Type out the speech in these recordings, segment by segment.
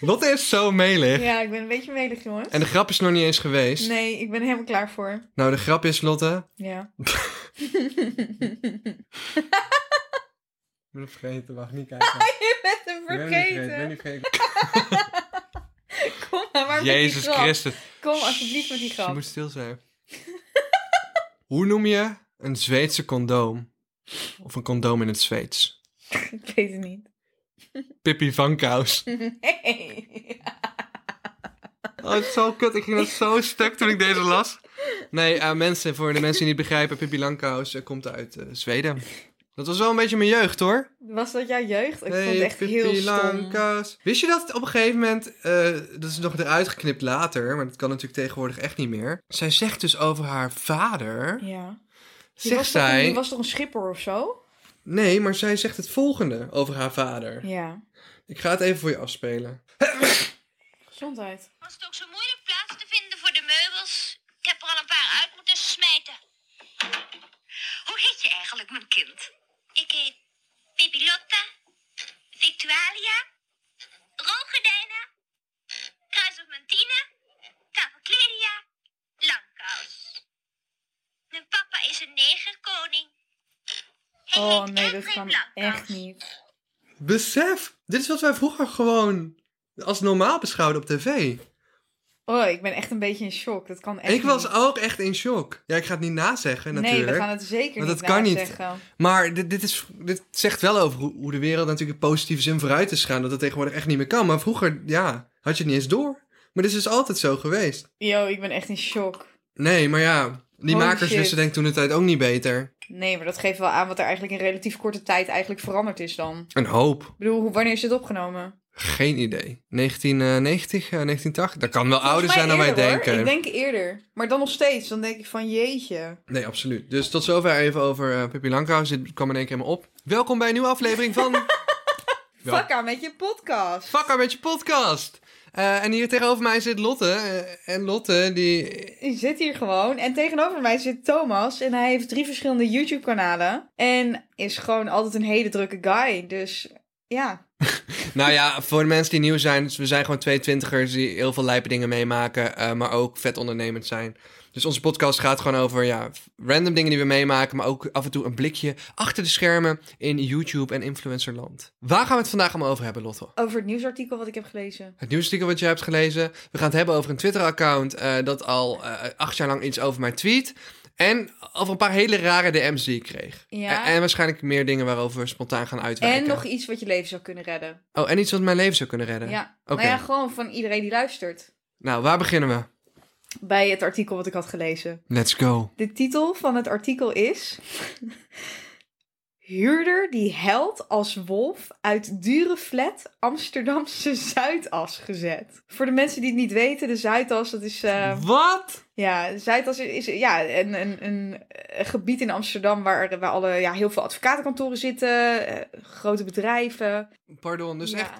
Lotte is zo melig. Ja, ik ben een beetje melig, jongens. En de grap is nog niet eens geweest. Nee, ik ben er helemaal klaar voor. Nou, de grap is, Lotte... Ja. Ik ben het vergeten, wacht, niet kijken. Je bent hem Ik ben het vergeten. ik ben het vergeten. Kom maar, maar met die Jezus grap. Christus. Kom alsjeblieft met die Je grap. moet stil zijn. Hoe noem je een Zweedse condoom? Of een condoom in het Zweeds? Ik weet het niet. Pippi van Kous. Nee. Oh, het is zo kut. Ik ging dat zo stuk toen ik deze las. Nee, eh, mensen, voor de mensen die niet begrijpen, Pippi Langkous eh, komt uit eh, Zweden. Dat was wel een beetje mijn jeugd, hoor. Was dat jouw jeugd? Ik vond het echt Pippi heel stom. Langkous. Wist je dat op een gegeven moment, eh, dat is nog eruit geknipt later, maar dat kan natuurlijk tegenwoordig echt niet meer. Zij zegt dus over haar vader, Ja. Die zegt was toch een- zij... die was toch een schipper of zo? Nee, maar zij zegt het volgende over haar vader. Ja. Ik ga het even voor je afspelen. Gezondheid. Was het ook zo moeilijk plaats te vinden voor de meubels? Ik heb er al een paar uit moeten smijten. Hoe heet je eigenlijk, mijn kind? Ik heet Pipilotta, Victualia, Roogedijna, Kruis of Mantine, Tavocleria, Langkous. Mijn papa is een negerkoning. Oh nee, dat kan echt niet. Besef, dit is wat wij vroeger gewoon als normaal beschouwden op tv. Oh, ik ben echt een beetje in shock. Dat kan echt ik was ook echt in shock. Ja, ik ga het niet nazeggen Nee, natuurlijk. we gaan het zeker Want niet dat kan niet. nazeggen. Maar dit, dit, is, dit zegt wel over hoe, de wereld natuurlijk in positieve zin vooruit is gaan. Dat het tegenwoordig echt niet meer kan. Maar vroeger, ja, had je het niet eens door. Maar dit is dus altijd zo geweest. Yo, ik ben echt in shock. Nee, maar ja, die Holy makers shit. wisten denk ik toen de tijd ook niet beter. Nee, maar dat geeft wel aan wat er eigenlijk in relatief korte tijd eigenlijk veranderd is dan. Een hoop. Ik bedoel, wanneer is dit opgenomen? Geen idee. 1990, eh, 1980? Dat kan wel ouder zijn dan wij hoor. denken. Ik denk eerder. Maar dan nog steeds. Dan denk ik van jeetje. Nee, absoluut. Dus tot zover even over eh Pippi Langkous. Dit kwam in één keer helemaal op. Welkom bij een nieuwe aflevering van... Aan met je podcast. Fucker met je podcast. Eh, en hier tegenover mij zit Lotte. Eh, en Lotte, die... Die zit hier gewoon. En tegenover mij zit Thomas. En hij heeft drie verschillende YouTube-kanalen. En is gewoon altijd een hele drukke guy. Dus ja. Nou ja, voor de mensen die nieuw zijn... dus we zijn gewoon twee twintigers die heel veel lijpe dingen meemaken. eh, maar ook vet ondernemend zijn. Dus onze podcast gaat gewoon over ja, random dingen die we meemaken. Maar ook af en toe een blikje achter de schermen in YouTube en influencerland. Waar gaan we het vandaag allemaal over hebben, Lotte? Over het nieuwsartikel wat ik heb gelezen. Het nieuwsartikel wat je hebt gelezen. We gaan het hebben over een Twitter-account eh, dat al eh, acht jaar lang iets over mij tweet. En over een paar hele rare DM's die ik kreeg. Ja. En, en waarschijnlijk meer dingen waarover we spontaan gaan uitwijken. En nog iets wat je leven zou kunnen redden. Oh, en iets wat mijn leven zou kunnen redden. Ja. Oké. Nou ja, gewoon van iedereen die luistert. Nou, waar beginnen we? Bij het artikel wat ik had gelezen. Let's go. De titel van het artikel is... Huurder die held als wolf uit dure flat Amsterdamse Zuidas gezet. Voor de mensen die het niet weten, de Zuidas, dat is... eh, Wat? ja, Zuidas is, is ja, een, een, een, een gebied in Amsterdam waar, waar alle, ja, heel veel advocatenkantoren zitten, eh, grote bedrijven. Pardon, dus Ja. echt...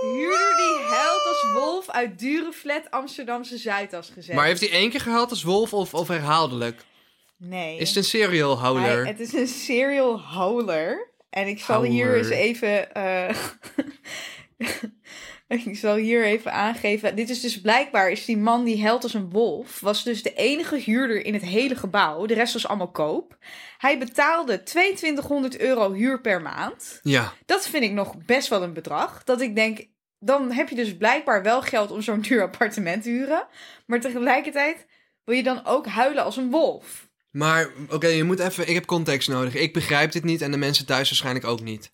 Huurder die held als wolf uit dure flat Amsterdamse Zuidas gezet. Maar heeft hij één keer gehaald als wolf of, of herhaaldelijk? Nee. Is het een serial Hij- het is een serial. En ik zal hier eens even. eh, ik zal hier even aangeven. Dit is dus blijkbaar is die man die held als een wolf. Was dus de enige huurder in het hele gebouw. De rest was allemaal koop. Hij betaalde 2200 euro huur per maand. Ja. Dat vind ik nog best wel een bedrag. Dat ik denk. Dan heb je dus blijkbaar wel geld om zo'n duur appartement te huren. Maar tegelijkertijd wil je dan ook huilen als een wolf. Maar, oké, je moet even... Ik heb context nodig. Ik begrijp dit niet en de mensen thuis waarschijnlijk ook niet.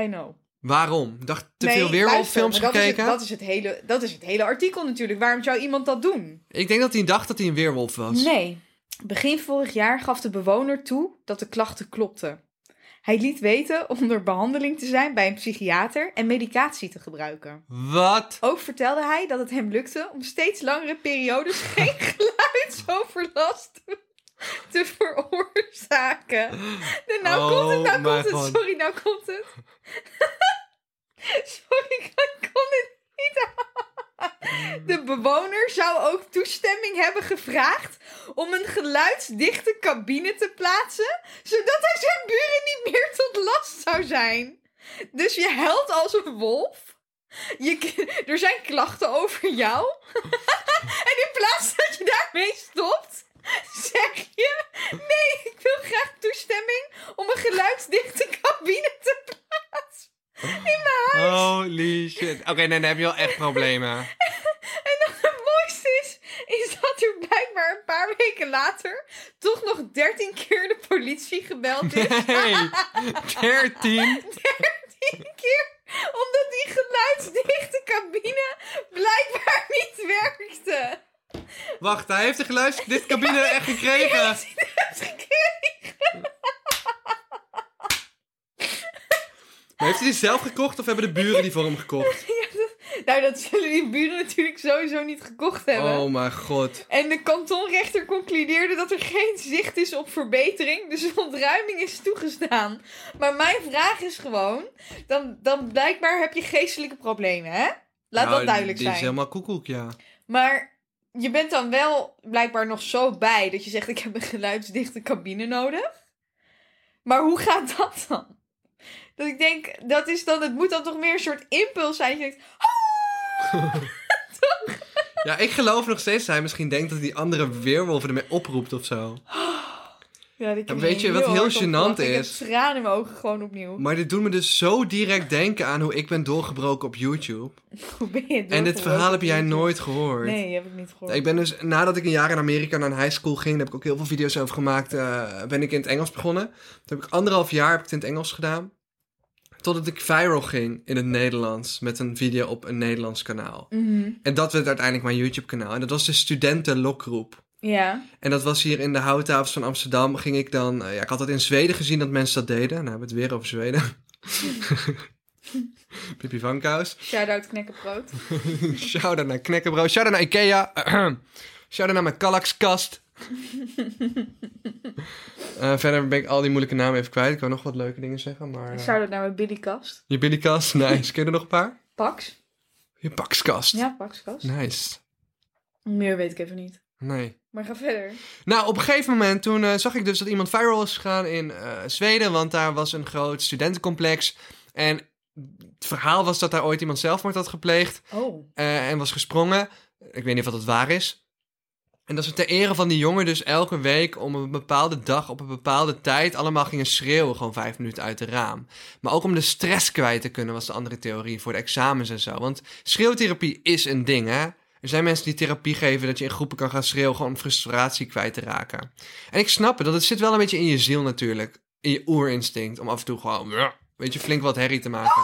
I know. Waarom? Dacht te Nee, veel weerwolffilms gekeken? Dat is, het, dat, is het hele, dat is het hele artikel natuurlijk. Waarom zou iemand dat doen? Ik denk dat hij dacht dat hij een weerwolf was. Nee. Begin vorig jaar gaf de bewoner toe dat de klachten klopten. Hij liet weten onder behandeling te zijn bij een psychiater en medicatie te gebruiken. Wat? Ook vertelde hij dat het hem lukte om steeds langere periodes geen geluidsoverlast te veroorzaken. En nou Oh komt het, nou komt het. Sorry, nou komt het. Sorry, ik kon het niet aan. De bewoner zou ook toestemming hebben gevraagd om een geluidsdichte cabine te plaatsen, zodat hij zijn buren niet meer tot last zou zijn. Dus je huilt als een wolf. Je, er zijn klachten over jou. en in plaats dat je daarmee stopt, zeg je: Nee, ik wil graag toestemming om een geluidsdichte cabine te plaatsen. In mijn huis. Holy shit. Oké, nee, dan heb je wel echt problemen. En dan het mooiste is, is dat er blijkbaar een paar weken later toch nog 13 keer de politie gebeld is. Nee, 13. 13 keer, omdat die geluidsdichte cabine blijkbaar niet werkte. Wacht, hij heeft de. Dit cabine echt gekregen? heeft hij die zelf gekocht of hebben de buren die voor hem gekocht? Nou, dat zullen die buren natuurlijk sowieso niet gekocht hebben. Oh mijn god. En de kantonrechter concludeerde dat er geen zicht is op verbetering, dus ontruiming is toegestaan. Maar mijn vraag is gewoon, dan, dan blijkbaar heb je geestelijke problemen, hè? Laat Nou, dat duidelijk zijn. is helemaal koekoek, ja. Maar je bent dan wel blijkbaar nog zo bij dat je zegt, ik heb een geluidsdichte cabine nodig. Maar hoe gaat dat dan? Dat ik denk, dat is dan, het moet dan toch meer een soort impuls zijn. Dat je denkt, Ja, ik geloof nog steeds dat hij misschien denkt dat die andere weerwolven ermee oproept of zo. ja, En weet je wat heel gênant lachen. Ik heb is? tranen in mijn ogen gewoon opnieuw. Maar dit doet me dus zo direct denken aan hoe ik ben doorgebroken op YouTube. Hoe ben je En dit verhaal heb jij nooit gehoord. Nee, heb ik niet gehoord. Ik ben dus, nadat ik een jaar in Amerika naar een high school ging, daar heb ik ook heel veel video's over gemaakt, eh, ben ik in het Engels begonnen. Toen heb ik anderhalf jaar heb ik het in het Engels gedaan. Totdat ik viral ging in het Nederlands met een video op een Nederlands kanaal. Mhm. En dat werd uiteindelijk mijn YouTube kanaal. En dat was de studentenlokgroep. Ja. En dat was hier in de houthavens van Amsterdam. Ging ik dan. eh, ja, ik had dat in Zweden gezien dat mensen dat deden. Nou, hebben we het weer over Zweden. Pippi van Kous. Shout-out knekkenbrood. Shout-out naar Knekkenbro. Shout-out naar Ikea. Shout-out naar mijn Kallaxkast. Eh, verder ben ik al die moeilijke namen even kwijt. Ik wou nog wat leuke dingen zeggen, maar... eh, Shout-out naar mijn Billykast. je Billykast, nice. Ken je er nog een paar? Pax. Je Pakskast. Ja, Paxkast. Nice. Meer weet ik even niet. Nee. Maar ga verder. Nou, op een gegeven moment toen eh, zag ik dus dat iemand viral was gegaan in Zweden, want daar was een groot studentencomplex. En het verhaal was dat daar ooit iemand zelfmoord had gepleegd Oh. en was gesprongen. Ik weet niet of dat waar is. En dat ze ter ere van die jongen dus elke week om een bepaalde dag op een bepaalde tijd allemaal gingen schreeuwen, gewoon vijf minuten uit de raam. Maar ook om de stress kwijt te kunnen was de andere theorie voor de examens en zo. Want schreeuwtherapie is een ding, hè? Er zijn mensen die therapie geven dat je in groepen kan gaan schreeuwen gewoon om frustratie kwijt te raken. En ik snap het, dat het zit wel een beetje in je ziel natuurlijk. In je oerinstinct om af en toe gewoon, weet je, flink wat herrie te maken.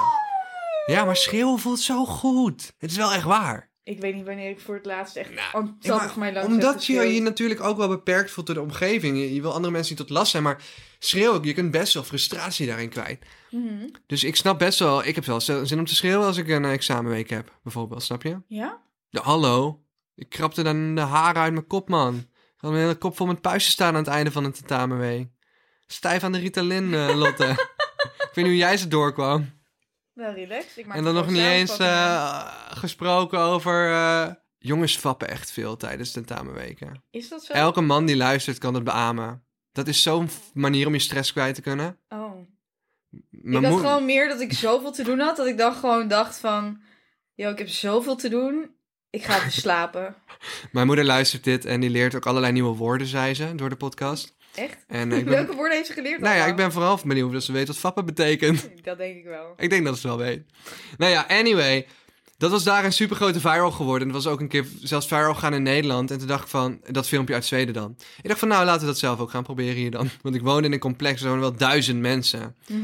Ja, maar schreeuwen voelt zo goed. Het is wel echt waar. Ik weet niet wanneer ik voor het laatst echt Nou, of my lungs omdat heb je je natuurlijk ook wel beperkt voelt door de omgeving. Je, je wil andere mensen niet tot last zijn, maar schreeuwen, je kunt best wel frustratie daarin kwijt. Mhm. Dus ik snap best wel, ik heb wel zin om te schreeuwen als ik een eh, examenweek heb, bijvoorbeeld, snap je? Ja? Ja, hallo. Ik krapte dan de haren uit mijn kop, man. Ik had mijn hele kop vol met puisten staan aan het einde van een tentamenweek. Stijf aan de Ritalin, eh, Lotte. ik weet niet hoe jij ze doorkwam. Wel relaxed. Ik maak En dan nog niet eens eh, gesproken over... eh, jongens fappen echt veel tijdens tentamenweken. Is dat zo? Elke man die luistert kan het beamen. Dat is zo'n manier om je stress kwijt te kunnen. Oh. Mijn ik had gewoon meer dat ik zoveel te doen had, dat ik dan gewoon dacht van... Yo, ik heb zoveel te doen. Ik ga even slapen. Mijn moeder luistert dit en die leert ook allerlei nieuwe woorden, zei ze, door de podcast. Echt? En eh, ik ben, Welke woorden heeft ze geleerd nou ja, ik ben vooral benieuwd of ze weet wat fappen betekent. Dat denk ik wel. Ik denk dat ze het wel weet. Nou ja, anyway. Dat was daar een super grote viral geworden. En dat was ook een keer zelfs viral gaan in Nederland. En toen dacht ik van, dat filmpje uit Zweden dan. Ik dacht van, nou laten we dat zelf ook gaan proberen hier dan. Want ik woonde in een complex, er wonen wel duizend mensen. Mhm.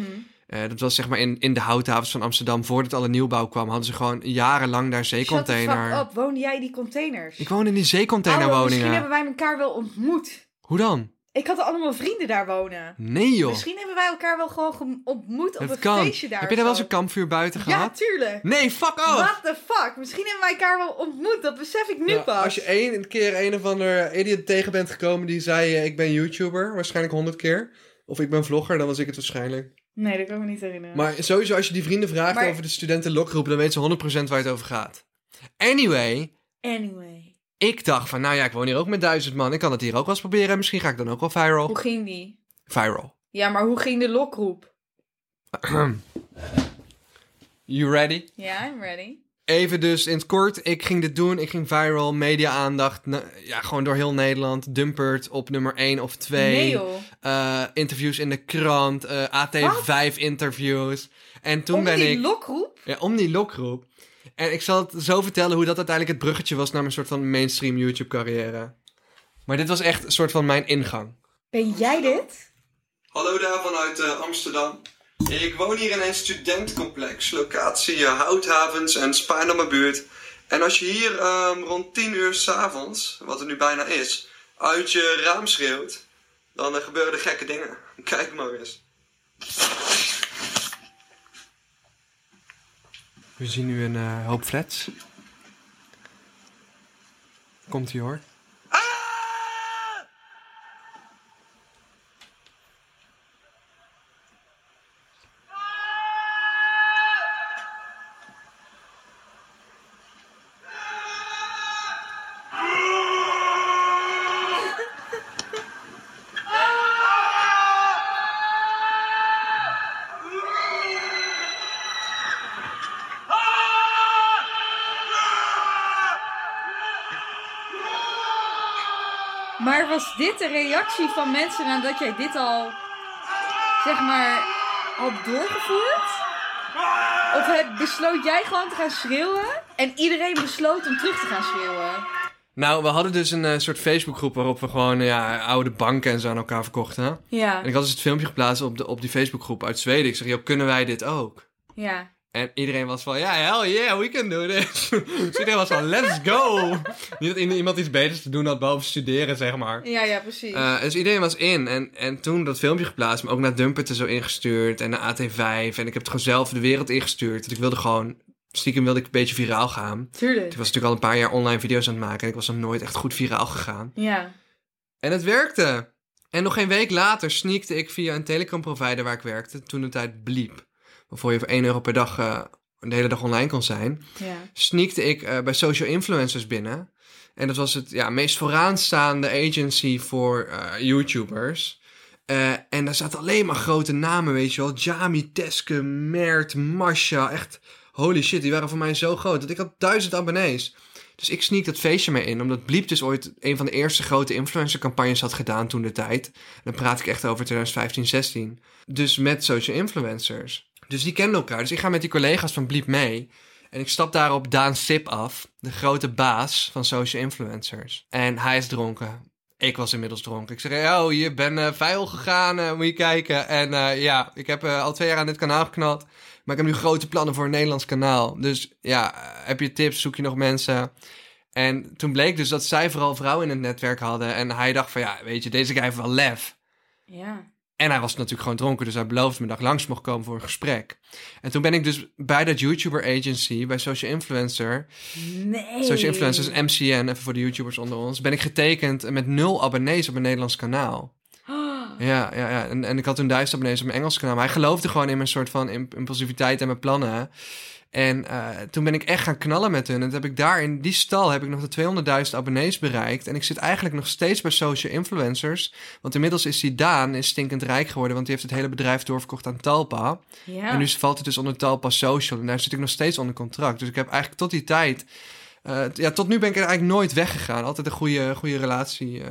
Eh, dat was zeg maar in, in de houthavens van Amsterdam. Voordat alle nieuwbouw kwam, hadden ze gewoon jarenlang daar Shut zeecontainer. fuck up. Woonde jij in die containers? Ik woon in die Hallo, misschien zeecontainerwoningen. hebben wij elkaar wel ontmoet. Hoe dan? Ik had allemaal vrienden daar wonen. Nee joh. Misschien hebben wij elkaar wel gewoon ontmoet op Het een kan. feestje daar. Heb je daar wel eens een kampvuur buiten Ja, gehad? tuurlijk. Nee, fuck off! What the fuck? Misschien hebben wij elkaar wel ontmoet. Dat besef ik nu Ja, pas. als je één keer een of ander idiot tegen bent gekomen die zei: eh, Ik ben YouTuber, waarschijnlijk honderd keer. Of ik ben vlogger, dan was ik het waarschijnlijk. Nee, dat kan ik me niet herinneren. Maar sowieso, als je die vrienden vraagt Maar- over de studentenlokgroep, dan weten ze 100% waar het over gaat. Anyway, Anyway. Ik dacht van, nou ja, ik woon hier ook met duizend man. Ik kan het hier ook wel eens proberen. en Misschien ga ik dan ook wel viral. Hoe ging die? Viral. Ja, maar hoe ging de lokroep? You ready? Ja, I'm ready. Even dus in het kort, ik ging dit doen. Ik ging viral, media-aandacht. Ja, gewoon door heel Nederland. Dumpert op nummer 1 of 2. Nee joh. Eh, interviews in de krant. eh, AT5 interviews. En toen Om ben die ik... lokroep? Ja, om die lokroep. En ik zal het zo vertellen hoe dat uiteindelijk het bruggetje was naar mijn soort van mainstream YouTube carrière. Maar dit was echt een soort van mijn ingang. Ben jij dit? Hallo daar vanuit eh, Amsterdam. Ik woon hier in een studentcomplex, locatie uh, Houthavens en Spaarnammer buurt. En als je hier ehm, rond 10 uur s'avonds, wat er nu bijna is, uit je raam schreeuwt, dan eh, gebeuren er gekke dingen. Kijk maar eens. We zien nu een eh, hoop flats. Komt ie hoor. Maar was dit de reactie van mensen nadat jij dit al, zeg maar, had doorgevoerd? Of heb, besloot jij gewoon te gaan schreeuwen en iedereen besloot om terug te gaan schreeuwen? Nou, we hadden dus een eh, soort Facebookgroep waarop we gewoon ja, oude banken en zo aan elkaar verkochten. Ja, En ik had dus het filmpje geplaatst op, de, op die Facebookgroep uit Zweden. Ik zeg, joh, kunnen wij dit ook? ja. En iedereen was van, ja, hell yeah, we can do this. dus iedereen was van, let's go. Niet dat iemand iets beters te doen had boven studeren, zeg maar. Ja, ja, precies. Eh, dus iedereen was in. En, en toen dat filmpje geplaatst, maar ook naar Dumpert er zo ingestuurd. En naar AT5. En ik heb het gewoon zelf de wereld ingestuurd. Want ik wilde gewoon, stiekem wilde ik een beetje viraal gaan. Tuurlijk. Ik was natuurlijk al een paar jaar online video's aan het maken. En ik was nog nooit echt goed viraal gegaan. Ja. En het werkte. En nog geen week later sneakte ik via een telecomprovider waar ik werkte, toen de tijd Bliep. Waarvoor je voor 1 euro per dag eh, de hele dag online kon zijn. Ja. Sneakte ik eh, bij social influencers binnen. En dat was het ja, meest vooraanstaande agency voor eh, YouTubers. En daar zaten alleen maar grote namen, weet je wel. Jami, Teske, Mert, Masha. Echt, holy shit, die waren voor mij zo groot. Dat ik had duizend abonnees. Dus ik sneak dat feestje mee in, omdat Bliep dus ooit een van de eerste grote influencercampagnes had gedaan toen de tijd. Dan praat ik echt over 2015, 16. Dus met social influencers. Dus die kenden elkaar. Dus ik ga met die collega's van Bliep mee. En ik stap daar op Daan Sip af, de grote baas van social influencers. En hij is dronken. Ik was inmiddels dronken. Ik zeg, oh, je bent uh, vuil gegaan, eh, moet je kijken. En eh, ja, ik heb eh, al twee jaar aan dit kanaal geknald. Maar ik heb nu grote plannen voor een Nederlands kanaal. Dus ja, eh, heb je tips, zoek je nog mensen? En toen bleek dus dat zij vooral vrouwen in het netwerk hadden. En hij dacht van, ja, weet je, deze guy heeft wel lef. Ja. En hij was natuurlijk gewoon dronken, dus hij beloofde me dat ik langs mocht komen voor een gesprek. En toen ben ik dus bij dat YouTuber agency, bij Social Influencer, Nee. Social Influencers, MCN, even voor de YouTubers onder ons, ben ik getekend met nul abonnees op mijn Nederlands kanaal. Oh, Ja, ja, ja. En, en ik had toen duizend abonnees op mijn Engels kanaal. Maar hij geloofde gewoon in mijn soort van imp- impulsiviteit en mijn plannen. En eh, toen ben ik echt gaan knallen met hun. En toen heb ik daar in die stal heb ik nog de 200.000 abonnees bereikt. En ik zit eigenlijk nog steeds bij social influencers. Want inmiddels is die Daan is stinkend rijk geworden. Want die heeft het hele bedrijf doorverkocht aan Talpa. ja. En nu valt het dus onder Talpa Social. En daar zit ik nog steeds onder contract. Dus ik heb eigenlijk tot die tijd... eh, ja, tot nu ben ik er eigenlijk nooit weggegaan. Altijd een goede, goede relatie, eh,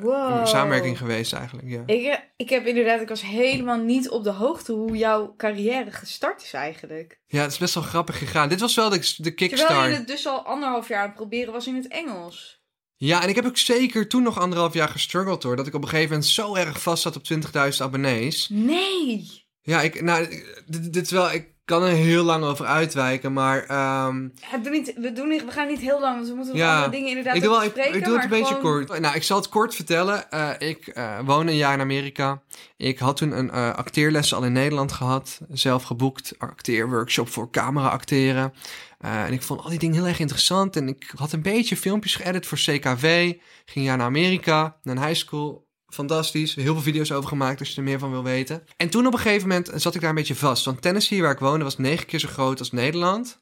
wow. samenwerking geweest eigenlijk, ja. Ik, ik heb inderdaad, ik was helemaal niet op de hoogte hoe jouw carrière gestart is eigenlijk. Ja, het is best wel grappig gegaan. Dit was wel de, de Terwijl kickstart. je het dus al anderhalf jaar aan het proberen was in het Engels. Ja, en ik heb ook zeker toen nog anderhalf jaar gestruggeld hoor. Dat ik op een gegeven moment zo erg vast zat op 20.000 abonnees. Nee. Ja, ik, nou, dit, dit is wel, ik kan er heel lang over uitwijken, maar ehm, Ja, doe niet, we, doen niet, we gaan niet heel lang, want we moeten Ja, andere dingen inderdaad ik doe, wel, ik, bespreken. ik doe het een beetje gewoon- kort. Nou, ik zal het kort vertellen. Eh, ik eh woonde een jaar in Amerika. Ik had toen een eh acteerles al in Nederland gehad. Zelf geboekt. Acteerworkshop voor camera acteren. En ik vond al die dingen heel erg interessant. En ik had een beetje filmpjes geëdit voor CKW. Ging een jaar naar Amerika, naar een high school. Fantastisch. Heel veel video's over gemaakt als je er meer van wil weten. En toen op een gegeven moment zat ik daar een beetje vast. Want Tennessee, waar ik woonde, was negen keer zo groot als Nederland.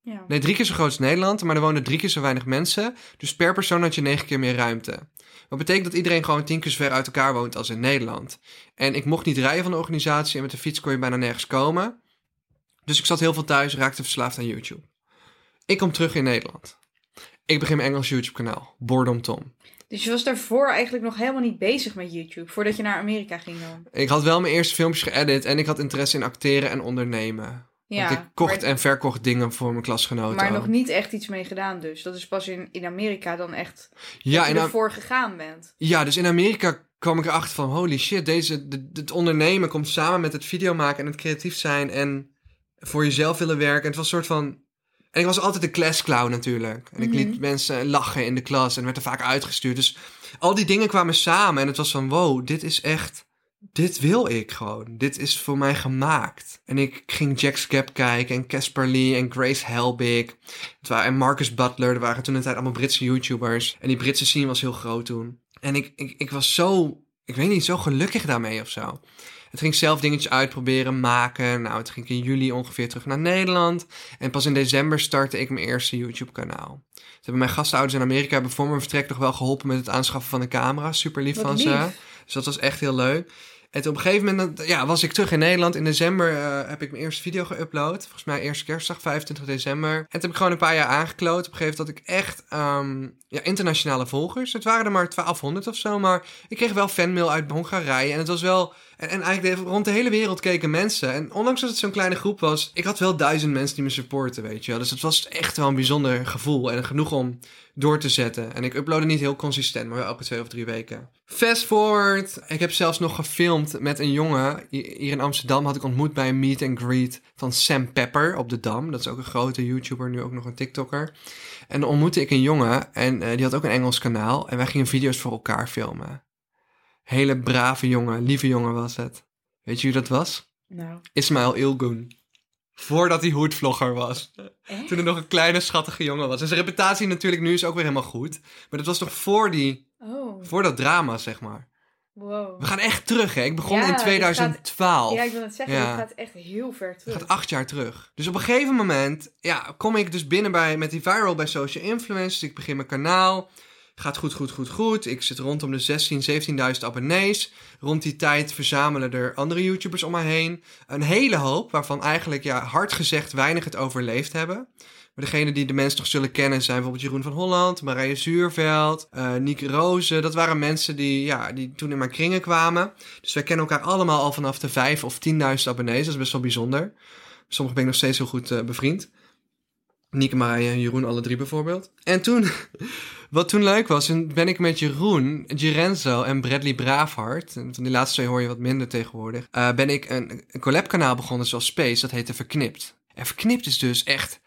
Ja. Nee, drie keer zo groot als Nederland, maar er woonden drie keer zo weinig mensen. Dus per persoon had je negen keer meer ruimte. Wat betekent dat iedereen gewoon tien keer zo ver uit elkaar woont als in Nederland. En ik mocht niet rijden van de organisatie en met de fiets kon je bijna nergens komen. Dus ik zat heel veel thuis, raakte verslaafd aan YouTube. Ik kom terug in Nederland. Ik begin mijn Engels YouTube kanaal, Boredom Tom. Dus je was daarvoor eigenlijk nog helemaal niet bezig met YouTube, voordat je naar Amerika ging dan. Ik had wel mijn eerste filmpjes geëdit en ik had interesse in acteren en ondernemen. Ja, Want ik kocht maar, en verkocht dingen voor mijn klasgenoten. maar nog niet echt iets mee gedaan dus. Dat is pas in, in Amerika dan echt ja, dat je ervoor gegaan bent. Ja, dus in Amerika kwam ik erachter van... holy shit, deze, het ondernemen komt samen met het video maken... en het creatief zijn en voor jezelf willen werken. En het was een soort van... En ik was altijd de klasclown natuurlijk. En ik Mhm. liet mensen lachen in de klas en werd er vaak uitgestuurd. Dus al die dingen kwamen samen en het was van... wow, dit is echt... Dit wil ik gewoon. Dit is voor mij gemaakt. En ik ging Jack's Gap kijken en Casper Lee en Grace Helbig. Het waren, en Marcus Butler. Er waren toen een tijd allemaal Britse YouTubers. En die Britse scene was heel groot toen. En ik, ik, ik was zo, ik weet niet, zo gelukkig daarmee of zo. Het ging zelf dingetjes uitproberen, maken. Nou, het ging in juli ongeveer terug naar Nederland. En pas in december startte ik mijn eerste YouTube-kanaal. Ze hebben mijn gastouders in Amerika hebben voor mijn vertrek nog wel geholpen met het aanschaffen van een camera. Super lief Wat van lief. ze. Dus dat was echt heel leuk. En op een gegeven moment ja, was ik terug in Nederland. In december eh, heb ik mijn eerste video geüpload. Volgens mij eerste kerstdag, 25 december. En toen heb ik gewoon een paar jaar aangekloot. Op een gegeven moment had ik echt ehm, ja, internationale volgers. Het waren er maar 1200 of zo. Maar ik kreeg wel fanmail uit Hongarije. En het was wel... En, en eigenlijk rond de hele wereld keken mensen. En ondanks dat het zo'n kleine groep was... Ik had wel duizend mensen die me supporten, weet je. Dus het was echt wel een bijzonder gevoel. En genoeg om door te zetten. En ik uploadde niet heel consistent, maar wel elke twee of drie weken. Fast forward. Ik heb zelfs nog gefilmd met een jongen. Hier in Amsterdam had ik ontmoet bij een meet and greet van Sam Pepper op de Dam. Dat is ook een grote YouTuber, nu ook nog een TikToker. En dan ontmoette ik een jongen en eh, die had ook een Engels kanaal. En wij gingen video's voor elkaar filmen. Hele brave jongen, lieve jongen was het. Weet je wie dat was? Nou, Ismail Ilgun. Voordat hij hoedvlogger was. echt? Toen er nog een kleine schattige jongen was. En zijn reputatie natuurlijk nu is ook weer helemaal goed. Maar dat was toch voor, die, Oh, voor dat drama, zeg maar. wow. We gaan echt terug, hè. Ik begon Ja, in dit 2012. Ja, ik wil het zeggen, Ja. het gaat echt heel ver Het terug. gaat acht jaar terug. Dus op een gegeven moment ja, kom ik dus binnen bij, met die viral bij Social Influencers. Ik begin mijn kanaal. Gaat goed, goed, goed, goed. Ik zit rondom de 16, 17.000 abonnees. Rond die tijd verzamelen er andere YouTubers om mij heen. Een hele hoop, waarvan eigenlijk ja, hard gezegd weinig het overleefd hebben. Maar degene die de mensen toch zullen kennen zijn bijvoorbeeld Jeroen van Holland, Marije Zuurveld, eh Nieke Rozen. Dat waren mensen die, ja, die toen in mijn kringen kwamen. Dus wij kennen elkaar allemaal al vanaf de 5 of 10.000 abonnees. Dat is best wel bijzonder. Sommigen ben ik nog steeds heel goed eh, bevriend. Nieke, en Jeroen, alle drie bijvoorbeeld. En toen, wat toen leuk was, toen ben ik met Jeroen, Girenzo en Bradley Braafhart, en van die laatste twee hoor je wat minder tegenwoordig, eh, ben ik een, een collab-kanaal begonnen zoals Space, dat heette Verknipt. En Verknipt is dus echt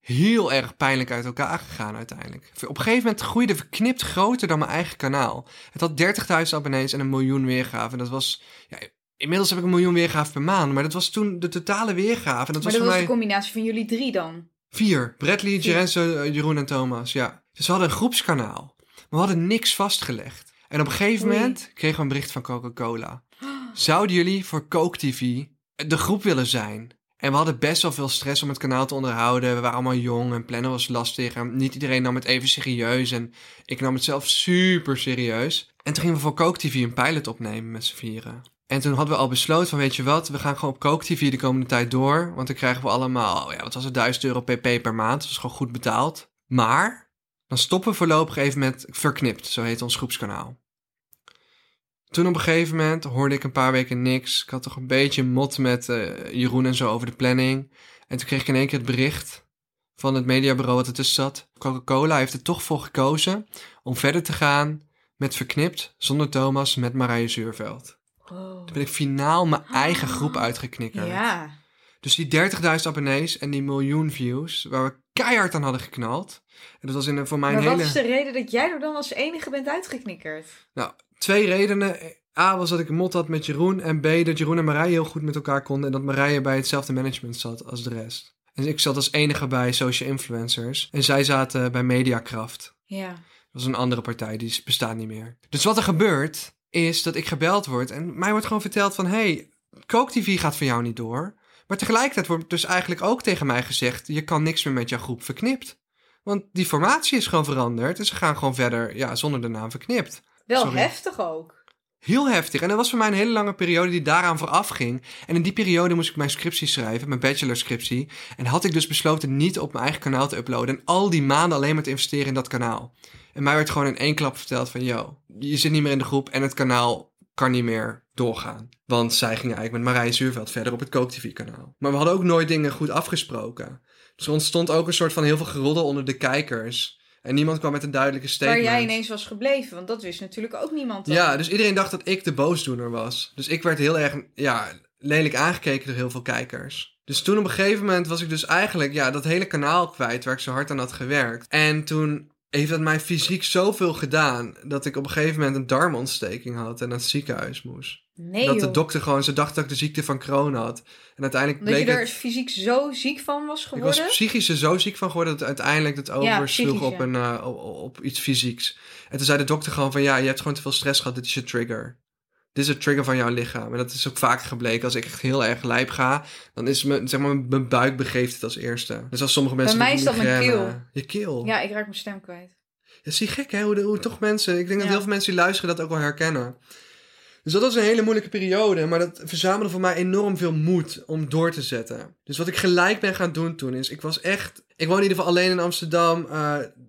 heel erg pijnlijk uit elkaar gegaan uiteindelijk. Op een gegeven moment groeide Verknipt groter dan mijn eigen kanaal. Het had 30.000 abonnees en een miljoen weergaven. En dat was, ja, inmiddels heb ik een miljoen weergaven per maand, maar dat was toen de totale weergave. En dat maar was dat was mij... de combinatie van jullie drie dan. Vier. Bradley. Gerenzo, eh, Jeroen en Thomas, ja. Dus we hadden een groepskanaal. Maar we hadden niks vastgelegd. En op een gegeven Oei. moment kregen we een bericht van Coca-Cola. Zouden jullie voor Coke TV de groep willen zijn? En we hadden best wel veel stress om het kanaal te onderhouden. We waren allemaal jong en plannen was lastig. En niet iedereen nam het even serieus. En ik nam het zelf super serieus. En toen gingen we voor Coke TV een pilot opnemen met z'n vieren. En toen hadden we al besloten van, weet je wat, we gaan gewoon op Coke TV de komende tijd door. Want dan krijgen we allemaal, ja, wat was het, 1000 euro pp per maand. Dat is gewoon goed betaald. Maar, dan stoppen we voorlopig even met Verknipt, zo heet ons groepskanaal. Toen op een gegeven moment hoorde ik een paar weken niks. Ik had toch een beetje mot met eh, Jeroen en zo over de planning. En toen kreeg ik in één keer het bericht van het mediabureau wat ertussen zat. Coca-Cola heeft er toch voor gekozen om verder te gaan met Verknipt, zonder Thomas, met Marije Zuurveld. Oh. Toen ben ik finaal mijn eigen groep uitgeknikkerd. Ja. Dus die 30.000 abonnees en die miljoen views, waar we keihard aan hadden geknald. En dat was in, voor mijn Maar hele... wat is de reden dat jij er dan als enige bent uitgeknikkerd? Nou, twee redenen. A was dat ik een mot had met Jeroen. En B dat Jeroen en Marije heel goed met elkaar konden. En dat Marije bij hetzelfde management zat als de rest. En ik zat als enige bij social influencers. En zij zaten bij Mediakraft. Ja. Dat was een andere partij, die bestaat niet meer. Dus wat er gebeurt, is dat ik gebeld word. En mij wordt gewoon verteld van... Hey, Coke TV gaat voor jou niet door. Maar Maar tegelijkertijd wordt dus eigenlijk ook tegen mij gezegd: je kan niks meer met jouw groep verknipt. Want die formatie is gewoon veranderd en ze gaan gewoon verder ja, zonder de naam verknipt. Wel Sorry. heftig ook. Heel heftig. En dat was voor mij een hele lange periode die daaraan vooraf ging. En in die periode moest ik mijn scriptie schrijven, mijn bachelorscriptie. En had ik dus besloten niet op mijn eigen kanaal te uploaden. En al die maanden alleen maar te investeren in dat kanaal. En mij werd gewoon in één klap verteld van... Yo, je zit niet meer in de groep en het kanaal kan niet meer doorgaan. Want zij gingen eigenlijk met Marije Zuurveld verder op het Kook TV kanaal. Maar we hadden ook nooit dingen goed afgesproken. Dus er ontstond ook een soort van heel veel geroddel onder de kijkers. En niemand kwam met een duidelijke Waar statement. jij ineens was gebleven, want dat wist natuurlijk ook niemand. dan. Ja, dus iedereen dacht dat ik de boosdoener was. Dus ik werd heel erg ja, lelijk aangekeken door heel veel kijkers. Dus toen op een gegeven moment was ik dus eigenlijk ja, dat hele kanaal kwijt waar ik zo hard aan had gewerkt. En toen heeft dat mij fysiek zoveel gedaan dat ik op een gegeven moment een darmontsteking had en naar het ziekenhuis moest. Nee, dat de joh. dokter gewoon, ze dacht dat ik de ziekte van Crohn had. En uiteindelijk Dat je bleek er het... fysiek zo ziek van was Ik geworden. was psychisch er zo ziek van geworden dat uiteindelijk het oversloeg op, een, eh, op, op iets fysieks. En toen zei de dokter gewoon van ja, je hebt gewoon te veel stress gehad, dit is je trigger. Dit is een trigger van jouw lichaam. En dat is ook vaak gebleken. Als ik echt heel erg lijp ga, dan is mijn, zeg maar, mijn buik begeeft het als eerste. Dus als sommige mensen... mij met is dat mijn keel. Je keel. Ja, ik raak mijn stem kwijt. Ja, zie gek hè, hoe, de- hoe toch mensen... Ik denk dat heel veel mensen die luisteren dat ook wel herkennen. Dus dat was een hele moeilijke periode. Maar dat verzamelde voor mij enorm veel moed om door te zetten. Dus wat ik gelijk ben gaan doen toen is... Ik was echt... Ik woon in ieder geval alleen in Amsterdam.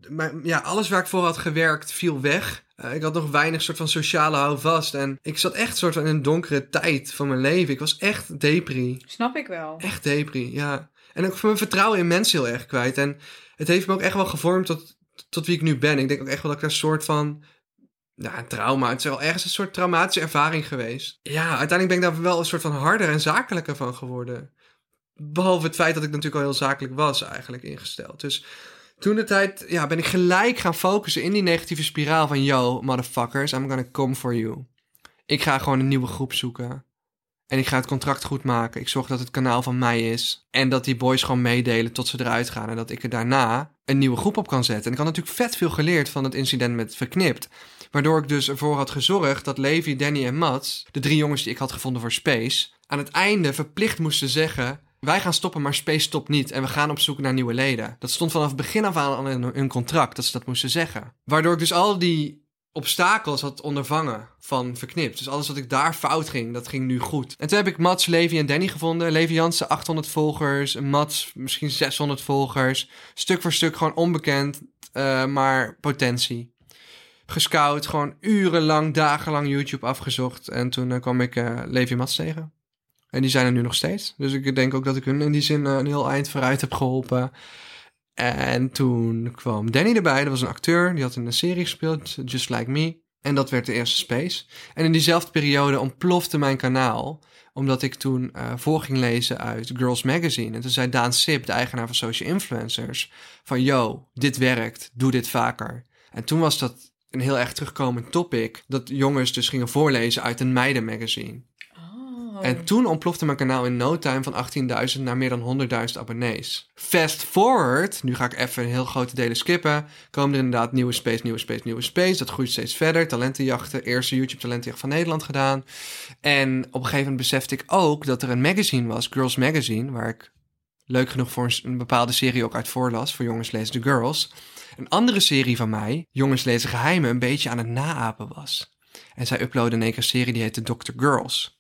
maar ja, alles waar ik voor had gewerkt viel weg. Eh, ik had nog weinig soort van sociale houvast. En ik zat echt soort van in een donkere tijd van mijn leven. Ik was echt depri. Snap ik wel. Echt depri, ja. En ook mijn vertrouwen in mensen heel erg kwijt. En het heeft me ook echt wel gevormd tot, tot wie ik nu ben. Ik denk ook echt wel dat ik een soort van... Een trauma. Het is wel ergens een soort traumatische ervaring geweest. Ja, uiteindelijk ben ik daar wel een soort van harder en zakelijker van geworden. Behalve het feit dat ik natuurlijk al heel zakelijk was eigenlijk ingesteld. Dus toen de tijd ja, ben ik gelijk gaan focussen in die negatieve spiraal van... Yo, motherfuckers, I'm gonna come for you. Ik ga gewoon een nieuwe groep zoeken. En ik ga het contract goed maken. Ik zorg dat het kanaal van mij is. En dat die boys gewoon meedelen tot ze eruit gaan. En dat ik er daarna een nieuwe groep op kan zetten. En ik had natuurlijk vet veel geleerd van het incident met Verknipt. Waardoor ik dus ervoor had gezorgd dat Levi, Danny en Mats... de drie jongens die ik had gevonden voor Space... aan het einde verplicht moesten zeggen... wij gaan stoppen, maar Space stopt niet... en we gaan op zoek naar nieuwe leden. Dat stond vanaf begin af aan in hun contract... dat ze dat moesten zeggen. Waardoor ik dus al die obstakels had ondervangen van Verknipt. Dus alles wat ik daar fout ging, dat ging nu goed. En toen heb ik Mats, Levi en Danny gevonden. Levi Jansen 800 volgers, Mats misschien 600 volgers. Stuk voor stuk gewoon onbekend, eh, maar potentie. Gescout, gewoon urenlang, dagenlang YouTube afgezocht. En toen eh, kwam ik eh, Levi Mats tegen. En die zijn er nu nog steeds. Dus ik denk ook dat ik hun in die zin eh, een heel eind vooruit heb geholpen. En toen kwam Danny erbij. Dat was een acteur. Die had in een serie gespeeld, Just Like Me. En dat werd de eerste Space. En in diezelfde periode ontplofte mijn kanaal. Omdat ik toen eh voor ging lezen uit Girls Magazine. En toen zei Daan Sip, de eigenaar van Social Influencers... van yo, dit werkt, doe dit vaker. En toen was dat een heel erg terugkomend topic... dat jongens dus gingen voorlezen uit een meidenmagazine. Oh. En toen ontplofte mijn kanaal in no time van 18.000 naar meer dan 100.000 abonnees. Fast forward, nu ga ik even een heel grote delen skippen. Komen er inderdaad nieuwe space, nieuwe space, nieuwe space. Dat groeit steeds verder. Talentenjachten, eerste YouTube talentenjacht van Nederland gedaan. En op een gegeven moment besefte ik ook dat er een magazine was, Girls Magazine, waar ik leuk genoeg voor een, een bepaalde serie ook uit voorlas, voor Jongens Lezen de Girls. Een andere serie van mij, Jongens Lezen Geheimen, een beetje aan het naapen was. En zij uploadde in één keer een serie die heette Dr. Girls.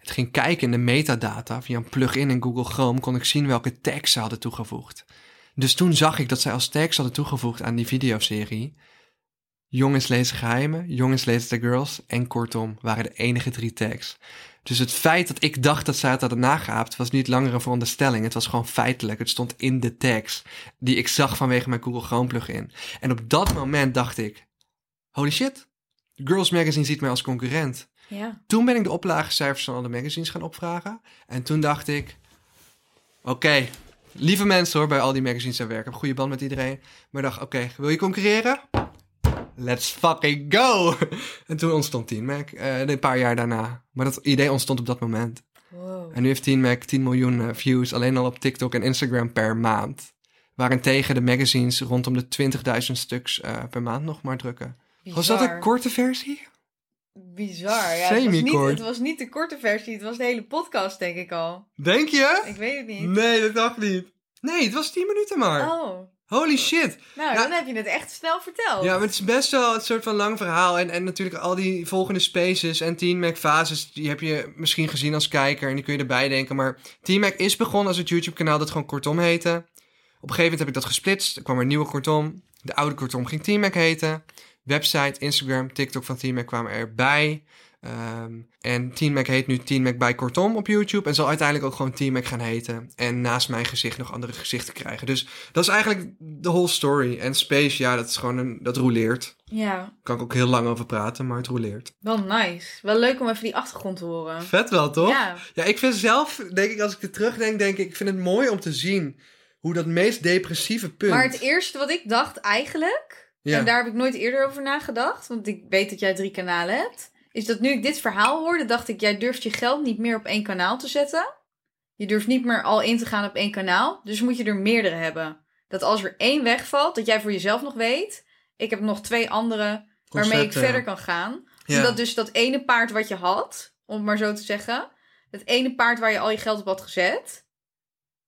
Het ging kijken in de metadata via een plugin in Google Chrome kon ik zien welke tags ze hadden toegevoegd. Dus toen zag ik dat zij als tags hadden toegevoegd aan die videoserie Jongens lezen geheimen, jongens lezen de girls en kortom waren de enige drie tags. Dus het feit dat ik dacht dat zij het hadden nageaapt was niet langer een veronderstelling. Het was gewoon feitelijk. Het stond in de tags die ik zag vanwege mijn Google Chrome plugin. En op dat moment dacht ik, holy shit, Girls Magazine ziet mij als concurrent. Ja. Toen ben ik de oplagecijfers van alle magazines gaan opvragen. En toen dacht ik... Oké, lieve mensen hoor, bij al die magazines aan werk. Ik heb een goede band met iedereen. Maar dacht, oké, wil je concurreren? Let's fucking go! En toen ontstond Teen Mac, eh, een paar jaar daarna. Maar dat idee ontstond op dat moment. Wow. En nu heeft Teen Mac 10 miljoen eh, views alleen al op TikTok en Instagram per maand. Waarentegen de magazines rondom de 20.000 stuks eh, per maand nog maar drukken. Was dat een korte versie? Bizar. Ja, het, was niet, het was niet de korte versie, het was de hele podcast, denk ik al. Denk je? Ik weet het niet. Nee, dat dacht niet. Nee, het was 10 minuten maar. Oh, Holy shit. nou, Ja. dan heb je het echt snel verteld. Ja, maar het is best wel een soort van lang verhaal. En, en natuurlijk al die volgende spaces en Team Mac fases, die heb je misschien gezien als kijker. En die kun je erbij denken. Maar Team Mac is begonnen als het YouTube kanaal dat gewoon Kortom heette. Op een gegeven moment heb ik dat gesplitst. Er kwam er een nieuwe Kortom. De oude Kortom ging Team Mac heten. Website, Instagram, TikTok van Team Mac kwamen erbij. Ehm, en Team Mac heet nu Team Mac bij Kortom op YouTube. En zal uiteindelijk ook gewoon Team Mac gaan heten. En naast mijn gezicht nog andere gezichten krijgen. Dus dat is eigenlijk de whole story. En Space, ja, dat is gewoon een, dat roleert. Ja, Kan ik ook heel lang over praten, maar het roleert. wel nice. Wel leuk om even die achtergrond te horen. Vet wel, toch? Ja, Ja, ik vind zelf, denk ik, als ik er terugdenk, denk ik, ik vind het mooi om te zien hoe dat meest depressieve punt. maar het eerste wat ik dacht eigenlijk, Ja. en daar heb ik nooit eerder over nagedacht, want ik weet dat jij drie kanalen hebt, is dat nu ik dit verhaal hoorde, dacht ik, jij durft je geld niet meer op één kanaal te zetten. Je durft niet meer al in te gaan op één kanaal, dus moet je er meerdere hebben. Dat als er één wegvalt, dat jij voor jezelf nog weet, ik heb nog twee andere waarmee ik verder kan gaan. Ja. Omdat dus dat ene paard wat je had, om het maar zo te zeggen, het ene paard waar je al je geld op had gezet,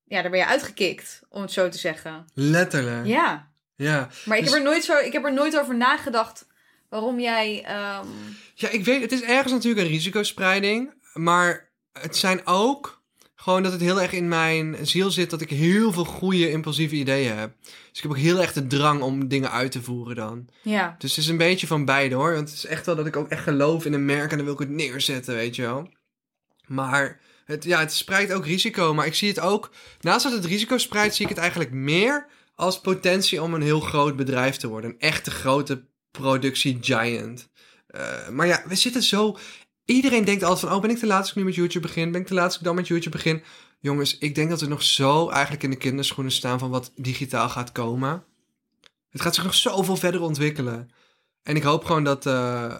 ja, daar ben je uitgekikt, om het zo te zeggen. Letterlijk. Ja. Ja, maar ik, Dus- heb er nooit zo, ik heb er nooit over nagedacht waarom jij. ehm, Ja, ik weet, het is ergens natuurlijk een risicospreiding. Maar het zijn ook gewoon dat het heel erg in mijn ziel zit dat ik heel veel goede impulsieve ideeën heb. Dus ik heb ook heel erg de drang om dingen uit te voeren dan. ja, Dus het is een beetje van beide hoor. Want het is echt wel dat ik ook echt geloof in een merk en dan wil ik het neerzetten, weet je wel. Maar het, ja, het spreidt ook risico. Maar ik zie het ook, naast dat het risico spreidt, zie ik het eigenlijk meer als potentie om een heel groot bedrijf te worden. Een echte grote productie giant. Eh, maar ja, we zitten zo. Iedereen denkt altijd van, oh, ben ik te laat als ik nu met YouTube begin? Ben ik te laat als ik dan met YouTube begin? Jongens, ik denk dat we nog zo eigenlijk in de kinderschoenen staan van wat digitaal gaat komen. Het gaat zich nog zoveel verder ontwikkelen. En ik hoop gewoon dat, eh,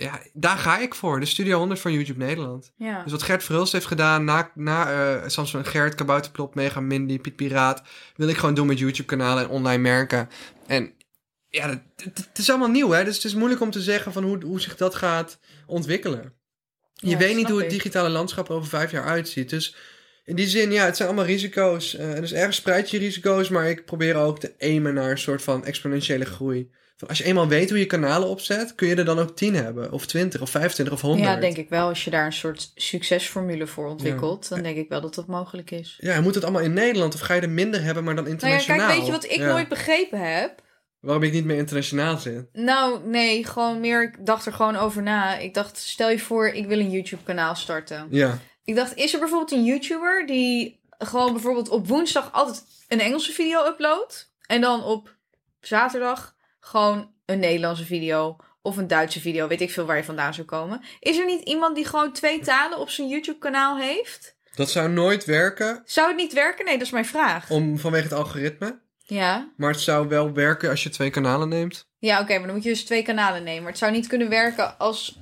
ja, daar ga ik voor. De Studio 100 van YouTube Nederland. ja. Dus wat Gert Verhulst heeft gedaan na, na eh Samson Gert, Kabouterplop, Mega Mindy, Piet Piraat, wil ik gewoon doen met YouTube-kanalen en online merken. En ja, het, is allemaal nieuw, hè? Dus het is moeilijk om te zeggen van hoe, hoe zich dat gaat ontwikkelen. Je Ja, weet niet hoe het digitale landschap er over vijf jaar uitziet. Dus in die zin, ja, het zijn allemaal risico's. Eh, dus ergens spreid je risico's, maar ik probeer ook te aimen naar een soort van exponentiële groei. Als je eenmaal weet hoe je kanalen opzet, kun je er dan ook 10 hebben, of 20, of 25, of 100. Ja, denk ik wel. Als je daar een soort succesformule voor ontwikkelt, dan denk ik wel dat dat mogelijk is. Ja, moet het allemaal in Nederland of ga je er minder hebben, maar dan Nou ja, internationaal? kijk, weet je wat ik Ja. nooit begrepen heb? Waarom ik niet meer internationaal zit? Nou, nee, gewoon meer. Ik dacht er gewoon over na. Ik dacht, stel je voor, ik wil een YouTube-kanaal starten. Ja. Ik dacht, is er bijvoorbeeld een YouTuber die gewoon bijvoorbeeld op woensdag altijd een Engelse video uploadt en dan op zaterdag gewoon een Nederlandse video of een Duitse video, weet ik veel waar je vandaan zou komen. Is er niet iemand die gewoon twee talen op zijn YouTube-kanaal heeft? Dat zou nooit werken Zou het niet werken? Nee, dat is mijn vraag. om, vanwege het algoritme. Ja, Maar het zou wel werken als je twee kanalen neemt. ja oké, maar dan moet je dus twee kanalen nemen. Maar het zou niet kunnen werken als,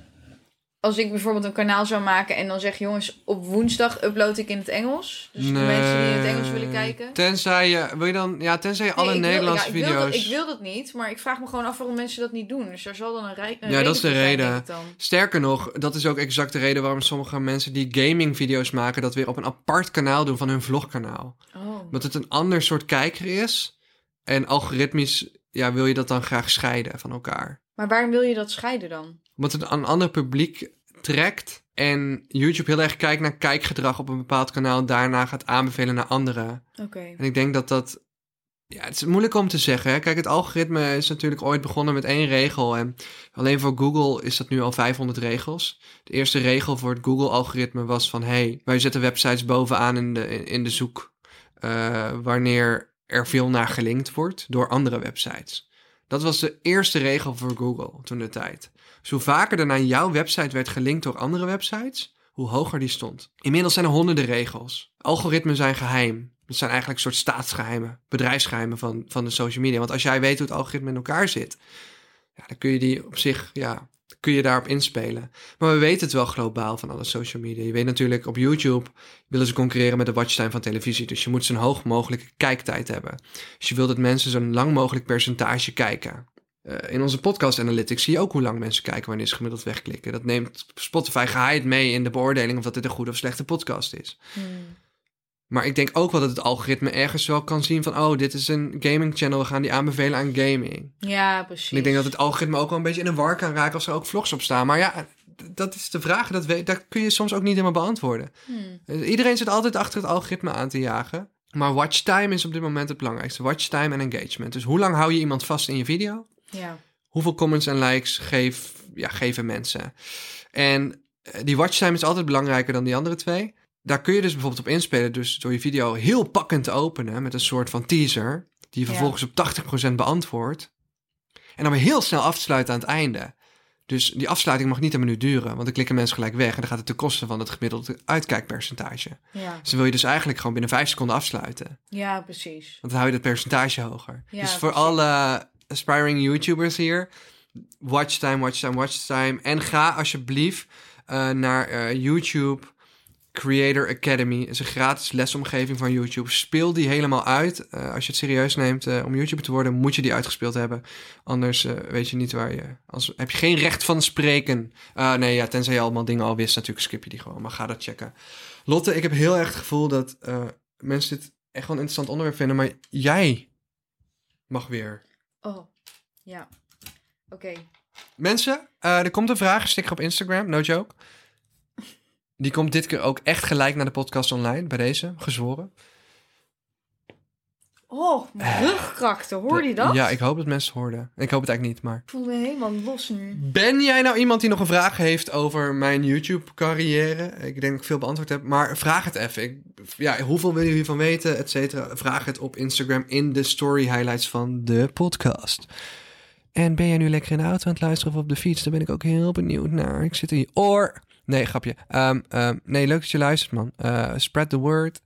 als ik bijvoorbeeld een kanaal zou maken en dan zeg jongens, op woensdag upload ik in het Engels. Dus de mensen die in het Engels willen kijken. Tenzij je, wil je dan, ja, tenzij je alle wil- Nederlandse ja, ik video's. Wil dat, ik wil dat niet, maar ik vraag me gewoon af waarom mensen dat niet doen. Dus er zal dan een, rij, een Ja, dat is de zijn, reden. Sterker nog, dat is ook exact de reden waarom sommige mensen die gaming video's maken, dat weer op een apart kanaal doen van hun vlogkanaal. Oh. Omdat het een ander soort kijker is. En algoritmisch ja, wil je dat dan graag scheiden van elkaar. Maar waarom wil je dat scheiden dan? Omdat het een ander publiek trekt. En YouTube heel erg kijkt naar kijkgedrag op een bepaald kanaal. Daarna gaat aanbevelen naar anderen. Oké. En ik denk dat dat. Ja, het is moeilijk om te zeggen. Hè? Kijk, het algoritme is natuurlijk ooit begonnen met één regel. En alleen voor Google is dat nu al 500 regels. De eerste regel voor het Google-algoritme was van... hey, wij zetten websites bovenaan in de, in de zoek... eh, wanneer er veel naar gelinkt wordt door andere websites. Dat was de eerste regel voor Google toen de tijd. Dus hoe vaker er naar jouw website werd gelinkt door andere websites... hoe hoger die stond. Inmiddels zijn er honderden regels. Algoritmen zijn geheim. Het zijn eigenlijk een soort staatsgeheimen, bedrijfsgeheimen van, van de social media. Want als jij weet hoe het algoritme in elkaar zit, ja, dan kun je die op zich, ja, kun je daarop inspelen. Maar we weten het wel globaal van alle social media. Je weet natuurlijk, op YouTube willen ze concurreren met de watchtime van televisie. Dus je moet zo'n hoog mogelijke kijktijd hebben. Dus je wilt dat mensen zo'n lang mogelijk percentage kijken. Eh, in onze podcast analytics zie je ook hoe lang mensen kijken wanneer ze gemiddeld wegklikken. Dat neemt Spotify geheid mee in de beoordeling of dat dit een goede of slechte podcast is. Hmm. Maar ik denk ook wel dat het algoritme ergens wel kan zien van... oh, dit is een gaming channel, we gaan die aanbevelen aan gaming. Ja, precies. En ik denk dat het algoritme ook wel een beetje in een war kan raken... als er ook vlogs op staan. Maar ja, dat is de vraag, dat, weet, dat kun je soms ook niet helemaal beantwoorden. Hmm. Eh, Iedereen zit altijd achter het algoritme aan te jagen. Maar watchtime is op dit moment het belangrijkste. Watchtime en engagement. Dus hoe lang hou je iemand vast in je video? Ja. Hoeveel comments en likes geef, ja, geven mensen? En eh, die watchtime is altijd belangrijker dan die andere twee. Daar kun je dus bijvoorbeeld op inspelen. Dus door je video heel pakkend te openen met een soort van teaser. Die je Ja. vervolgens op 80% beantwoordt. En dan weer heel snel af te sluiten aan het einde. Dus die afsluiting mag niet een minuut duren. Want dan klikken mensen gelijk weg. En dan gaat het ten koste van het gemiddelde uitkijkpercentage. Ja. Dus dan wil je dus eigenlijk gewoon binnen 5 seconden afsluiten. ja, precies. Want dan hou je het percentage hoger. Ja, dus voor precies. alle aspiring YouTubers hier, watchtime, watchtime, watchtime. En ga alsjeblieft eh, naar eh, YouTube Creator Academy. Is een gratis lesomgeving van YouTube. Speel die helemaal uit. Eh, als je het serieus neemt om YouTuber te worden, moet je die uitgespeeld hebben. Anders weet je niet waar je... Als, heb je geen recht van spreken. Eh, nee, ja, tenzij je allemaal dingen al wist, natuurlijk skip je die gewoon. Maar ga dat checken. Lotte, ik heb heel erg het gevoel dat mensen dit echt wel een interessant onderwerp vinden. Maar jij mag weer. Oh, ja. Oké. Mensen, eh, er komt een vragensticker op Instagram, no joke. Die komt dit keer ook echt gelijk naar de podcast online, bij deze, gezworen. Oh, mijn rug krakte. Hoorde je dat? Ja, ik hoop dat mensen het hoorden. Ik hoop het eigenlijk niet, maar... Ik voel me helemaal los nu. Ben jij nou iemand die nog een vraag heeft over mijn YouTube-carrière? Ik denk dat ik veel beantwoord heb, maar vraag het even. Ik, ja, hoeveel wil je hiervan weten, et cetera? Vraag het op Instagram in de story highlights van de podcast. En ben jij nu lekker in de auto aan het luisteren of op de fiets? Daar ben ik ook heel benieuwd naar. Ik zit in je oor. Nee, grapje. Ehm, ehm, nee, leuk dat je luistert, man. Eh, spread the word.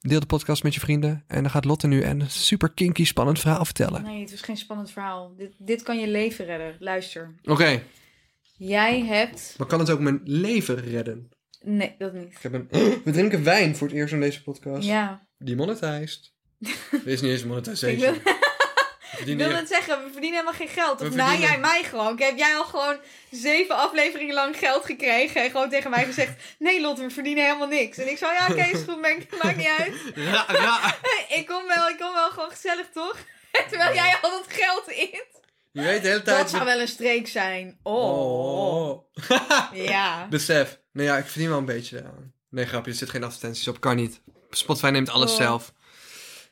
Deel de podcast met je vrienden. En dan gaat Lotte nu een super kinky, spannend verhaal vertellen. Nee, het was geen spannend verhaal. Dit, dit kan je leven redden. Luister. Oké, Jij hebt... maar kan het ook mijn leven redden? Nee, dat niet. Ik heb een... We drinken wijn voor het eerst in deze podcast. Ja. Die monetized. Dit is niet eens monetization. Ik wil net zeggen, we verdienen helemaal geen geld. Of na jij mij gewoon. Heb jij al gewoon zeven afleveringen lang geld gekregen en gewoon tegen mij gezegd... Nee Lotte, we verdienen helemaal niks. En ik zo, ja oké, is goed, maakt, niet uit. Ja, ja. ik kom wel, ik kom wel gewoon gezellig, toch? Terwijl jij al dat geld in. Je weet de hele tijd... Dat zou wel een streek zijn. Oh. Oh. Ja. Besef. Nee, ja, ik verdien wel een beetje. Nee, grapje, er zit geen advertenties op. Kan niet. Spotify neemt alles Oh. zelf.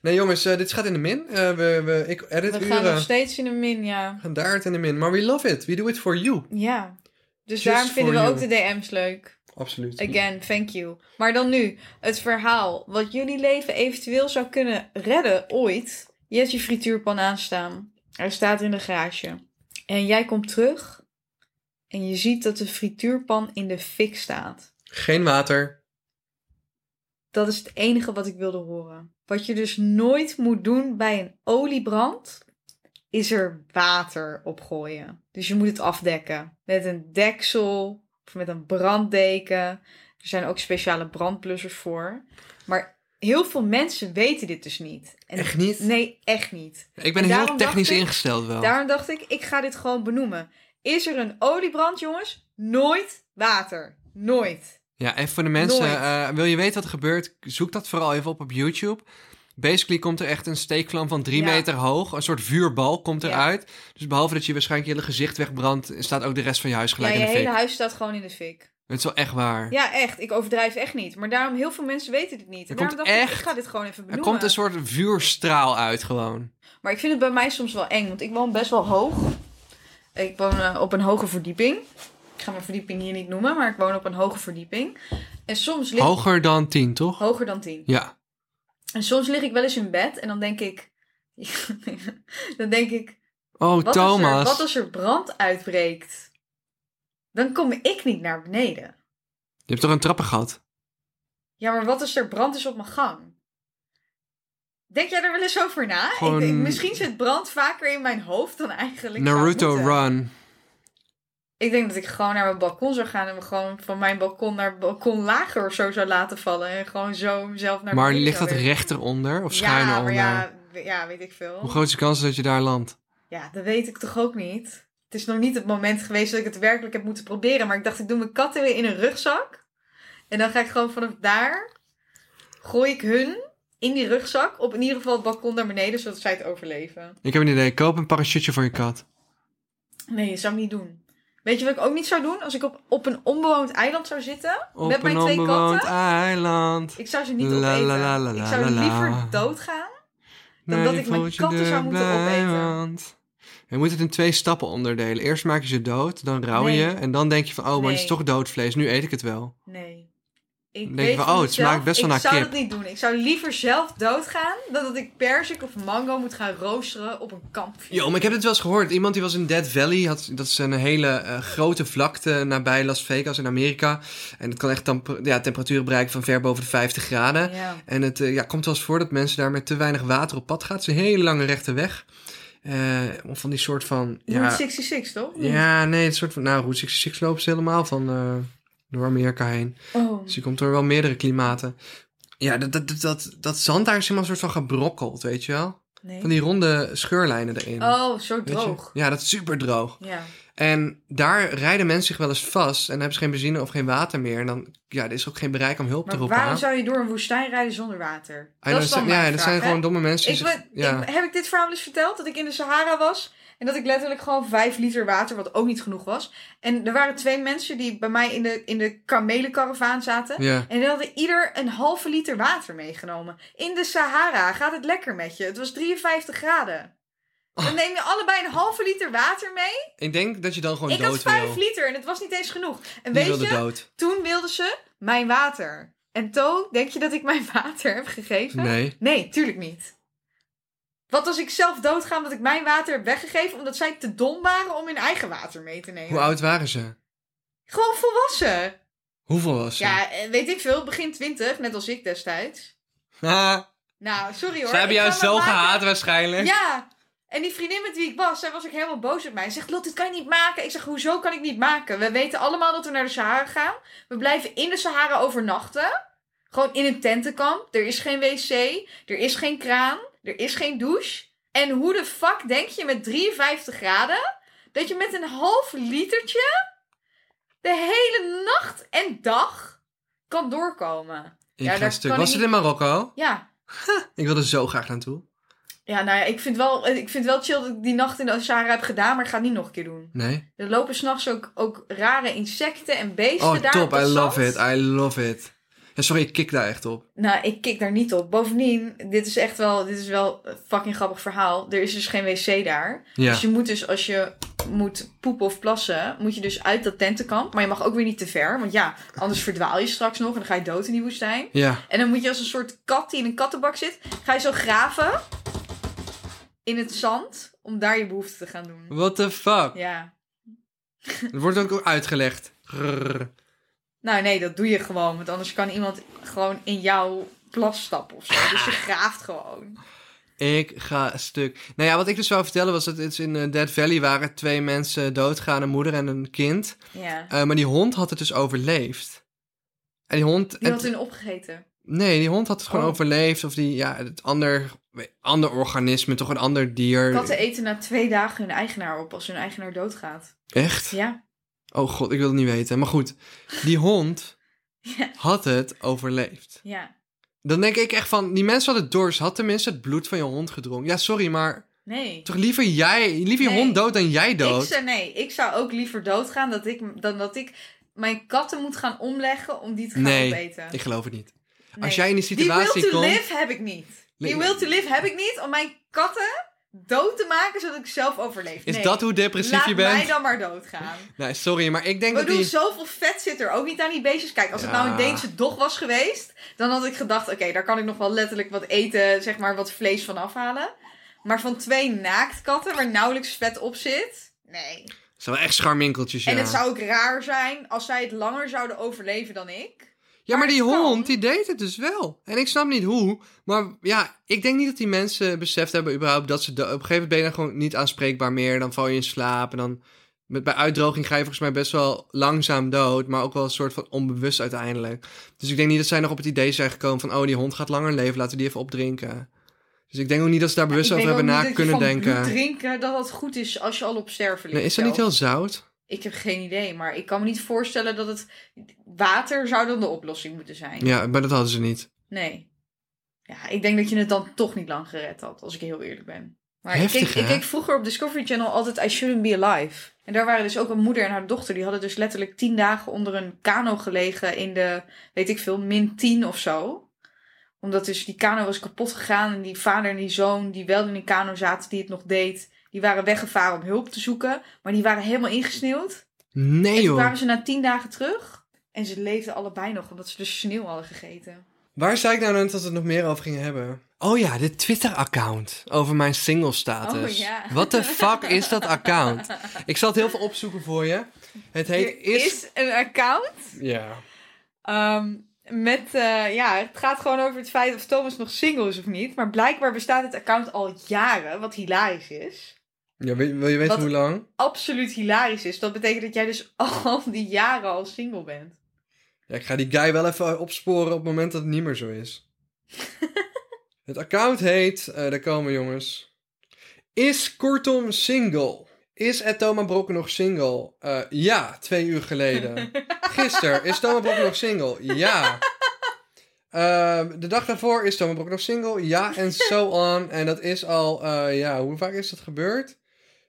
Nee, jongens, eh, dit gaat in de min. Eh, we, we, ik edit We uren. gaan nog steeds in de min, ja. We gaan daar het in de min. Maar we love it. We do it for you. Ja. Dus Just daarom vinden we ook de DM's leuk. Absoluut. Again, thank you. Maar dan nu, het verhaal. Wat jullie leven eventueel zou kunnen redden ooit. Je hebt je frituurpan aanstaan. Hij staat in de garage. En jij komt terug. En je ziet dat de frituurpan in de fik staat. Geen water. Dat is het enige wat ik wilde horen. Wat je dus nooit moet doen bij een oliebrand, is er water op gooien. Dus je moet het afdekken. Met een deksel of met een branddeken. Er zijn ook speciale brandblussers voor. Maar heel veel mensen weten dit dus niet. En Echt niet? Nee, echt niet. Ik ben En heel technisch ik- ingesteld wel. Daarom dacht ik, ik ga dit gewoon benoemen. Is er een oliebrand, jongens? Nooit water. Nooit. Ja, en voor de mensen, eh, wil je weten wat er gebeurt? Zoek dat vooral even op op YouTube. Basically komt er echt een steekvlam van drie Ja. meter hoog. Een soort vuurbal komt Ja. eruit. Dus behalve dat je waarschijnlijk je hele gezicht wegbrandt... staat ook de rest van je huis gelijk je in de fik. hele huis staat gewoon in de fik. Het is wel echt waar. Ja, echt. Ik overdrijf echt niet. Maar daarom, heel veel mensen weten dit niet. En Er daarom dacht ik, echt- ik ga dit gewoon even er benoemen. komt een soort vuurstraal uit gewoon. Maar ik vind het bij mij soms wel eng, want ik woon best wel hoog. Ik woon eh, op een hoge verdieping. Ik ga mijn verdieping hier niet noemen, maar ik woon op een hoge verdieping. En soms lig Hoger dan 10, toch? hoger dan 10. Ja. En soms lig ik wel eens in bed en dan denk ik... dan denk ik, Oh, wat, Thomas. Als er, wat als er brand uitbreekt? Dan kom ik niet naar beneden. Je hebt toch een trappengat? Ja, maar wat als er brand is op mijn gang? Denk jij er wel eens over na? Gewoon- Ik denk, misschien zit brand vaker in mijn hoofd dan eigenlijk Naruto. Run. Ik denk dat ik gewoon naar mijn balkon zou gaan en me gewoon van mijn balkon naar balkon lager of zo zou laten vallen. En gewoon zo mezelf naar Maar ligt dat werken. rechter onder of Ja, schuiner maar onder? ja, ja, weet ik veel. Hoe groot is de kans dat je daar landt? Ja, dat weet ik toch ook niet. Het is nog niet het moment geweest dat ik het werkelijk heb moeten proberen. Maar ik dacht, ik doe mijn katten weer in een rugzak. En dan ga ik gewoon vanaf daar... Gooi ik hun in die rugzak. Op in ieder geval het balkon naar beneden, zodat zij het overleven. Ik heb een idee. Koop een parachute voor je kat. Nee, dat zou ik niet doen. Weet je wat ik ook niet zou doen? Als ik op, op een onbewoond eiland zou zitten. Op met mijn een twee onbewoond katten. eiland. Ik zou ze niet La, opeten. la, la, la, ik zou liever doodgaan. Dan dat ik mijn katten zou moeten opeten. Je moet het in twee stappen onderdelen. Eerst maak je ze dood, dan rouw Nee. je. En dan denk je van, oh, maar het is toch doodvlees. Nu eet ik het wel. Nee. Ik denk van, oh, het smaakt best wel ik naar zou kip. dat niet doen. Ik zou liever zelf doodgaan dan dat ik persik of mango moet gaan roosteren op een kampvuur. Jo, maar ik heb het wel eens gehoord. Iemand die was in Dead Valley. Had, dat is een hele eh, grote vlakte nabij Las Vegas in Amerika. En het kan echt ja, temperaturen bereiken van ver boven de 50 graden. Ja. En het ja, komt wel eens voor dat mensen daar met te weinig water op pad gaan. Het is een hele lange rechte weg. Eh, van die soort van... Route Ja, 66, toch? ja, nee, het soort van... Nou, Route 66 lopen ze helemaal van eh, door Amerika heen. Oh. Dus je komt door wel meerdere klimaten. Ja, dat, dat, dat, dat, zand daar is helemaal een soort van gebrokkeld, weet je wel? Nee. Van die ronde scheurlijnen erin. Oh, zo droog. Ja, dat is super droog. Ja. En daar rijden mensen zich wel eens vast en dan hebben ze geen benzine of geen water meer. En dan, ja, er is ook geen bereik om hulp te roepen. waarom aan. zou je door een woestijn rijden zonder water? Dat is dan ja, dat zijn gewoon domme mensen. Die Ik, zich- ben- ja. ik- heb ik dit verhaal eens verteld? Dat ik in de Sahara was en dat ik letterlijk gewoon vijf liter water, wat ook niet genoeg was. En er waren twee mensen die bij mij in de, in de kamelenkaravaan zaten. ja. En die hadden ieder een halve liter water meegenomen. In de Sahara gaat het lekker met je. Het was 53 graden. Oh. Dan neem je allebei een halve liter water mee. Ik denk dat je dan gewoon ik dood had vijf liter en het was niet eens genoeg. En Die weet wilde je, dood. toen wilden ze mijn water. En To, denk je dat ik mijn water heb gegeven? Nee. Nee, tuurlijk niet. Wat als ik zelf doodga omdat ik mijn water heb weggegeven... omdat zij te dom waren om hun eigen water mee te nemen? Hoe oud waren ze? Gewoon volwassen. Hoeveel was ze? Ja, eh, weet ik veel. Begin twintig, net als ik destijds. Nou, sorry hoor. ze hebben jou zo gehaat waarschijnlijk. Ja. En die vriendin met wie ik was, zij was ook helemaal boos op mij. Ze zegt, Lot, dit kan je niet maken. Ik zeg, hoezo kan ik niet maken? We weten allemaal dat we naar de Sahara gaan. We blijven in de Sahara overnachten. Gewoon in een tentenkamp. Er is geen wc. Er is geen kraan. Er is geen douche. En hoe de fuck denk je met 53 graden... dat je met een half litertje... de hele nacht en dag kan doorkomen? Ik Ja, daar stuk. kan Was ik het in Marokko? Ja, Ik wilde zo graag naartoe. Ja, nou ja, ik vind, wel, ik vind wel chill dat ik die nacht in de Sahara heb gedaan, maar ik ga het niet nog een keer doen. Nee? Er lopen s'nachts ook, ook rare insecten en beesten Oh, daar top. op dat I love it. I love it. Ja, sorry, ik kik daar echt op. Nou, ik kik daar niet op. Bovendien, dit is echt wel, dit is wel een fucking grappig verhaal. Er is dus geen wc daar. Ja. Dus je moet dus, als je moet poepen of plassen, moet je dus uit dat tentenkamp. Maar je mag ook weer niet te ver, want ja, anders verdwaal je straks nog en dan ga je dood in die woestijn. Ja. En dan moet je als een soort kat die in een kattenbak zit, ga je zo graven in het zand om daar je behoefte te gaan doen. What the fuck? Ja. Er wordt ook uitgelegd. Grrr. Nou nee, dat doe je gewoon, want anders kan iemand gewoon in jouw plas stappen of zo. Dus je graaft gewoon. Ik ga stuk. Nou ja, wat ik dus wou vertellen was dat het in eh, Dead Valley waren twee mensen doodgaan, een moeder en een kind. Ja. Eh, maar die hond had het dus overleefd. En die hond... Die het- had hun opgegeten. Nee, die hond had het gewoon Oh. overleefd. Of die, ja, het ander, ander organisme, toch een ander dier. Katten eten na twee dagen hun eigenaar op als hun eigenaar doodgaat. Echt? Ja. Oh god, ik wil het niet weten. Maar goed, die hond Ja. had het overleefd. Ja. Dan denk ik echt van, die mensen hadden het door. Ze had tenminste het bloed van je hond gedronken. Ja, sorry, maar Nee. toch liever jij, liever je Nee. hond dood dan jij dood. Ik zou, nee, ik zou ook liever doodgaan dat ik, dan dat ik mijn katten moet gaan omleggen om die te gaan Nee, opeten. Ik geloof het niet. Nee. Als jij in die Die situatie will to komt... live heb ik niet. Die Nee. will to live heb ik niet om mijn katten dood te maken zodat ik zelf overleef. Is Nee. dat hoe depressief Laat je bent? mij dan maar doodgaan. Nee, sorry, maar ik denk dat die... zoveel vet zit er ook niet aan die beestjes. Kijk, als het nou een. Deense dog was geweest, dan had ik gedacht, oké, daar kan ik nog wel letterlijk wat eten, zeg maar, wat vlees van afhalen. Maar van twee naaktkatten waar nauwelijks vet op zit, nee. Het zijn wel echt scharminkeltjes, ja. En het zou ook raar zijn als zij het langer zouden overleven dan ik. Ja, maar die hond, die deed het dus wel. En ik snap niet hoe. Maar ja, ik denk niet dat die mensen beseft hebben überhaupt dat ze... Op een gegeven moment ben je dan gewoon niet aanspreekbaar meer. Dan val je in slaap en dan... Met, bij uitdroging ga je volgens mij best wel langzaam dood. Maar ook wel een soort van onbewust uiteindelijk. Dus ik denk niet dat zij nog op het idee zijn gekomen van... Oh, die hond gaat langer leven, laten we die even opdrinken. Dus ik denk ook niet dat ze daar bewust over hebben na kunnen denken. drinken, dat dat goed is als je al op sterven ligt. Nee, is dat niet heel zout? Ik heb geen idee, maar ik kan me niet voorstellen dat het... Water zou dan de oplossing moeten zijn. Ja, maar dat hadden ze niet. Nee. Ja, ik denk dat je het dan toch niet lang gered had, als ik heel eerlijk ben. Maar Heftig, ik, keek, ik keek vroeger op Discovery Channel altijd I Shouldn't Be Alive. En daar waren dus ook een moeder en haar dochter. Die hadden dus letterlijk tien dagen onder een kano gelegen in de, weet ik veel, min 10 of zo. Omdat dus die kano was kapot gegaan. En die vader en die zoon, die wel in een kano zaten, die het nog deed. Die waren weggevaren om hulp te zoeken. Maar die waren helemaal ingesneeuwd. Nee En toen joh. kwamen ze na tien dagen terug. En ze leefden allebei nog, omdat ze dus sneeuw hadden gegeten. Waar zei ik nou net dat we het nog meer over gingen hebben? Oh ja, dit Twitter-account over mijn single status. Oh ja. What the fuck is dat account? Ik zal het heel veel opzoeken voor je. Het heet Er is... is een account Ja. Ehm, met, eh, ja, het gaat gewoon over het feit of Thomas nog single is of niet. Maar blijkbaar bestaat het account al jaren, wat hilarisch is. Ja wil, wil je weten Wat- hoe lang? Absoluut hilarisch is. Dat betekent dat jij dus al die jaren al single bent. Ja, ik ga die guy wel even opsporen op het moment dat het niet meer zo is. het account heet, eh, daar komen jongens. Is Kortom single? Is Ed Thomas Brok nog single? Eh, ja, twee uur geleden. Gisteren, is Thomas Brok nog single? Ja. Ehm, de dag daarvoor is Thomas Brok nog single? Ja, en so on. En dat is al, eh, ja, hoe vaak is dat gebeurd?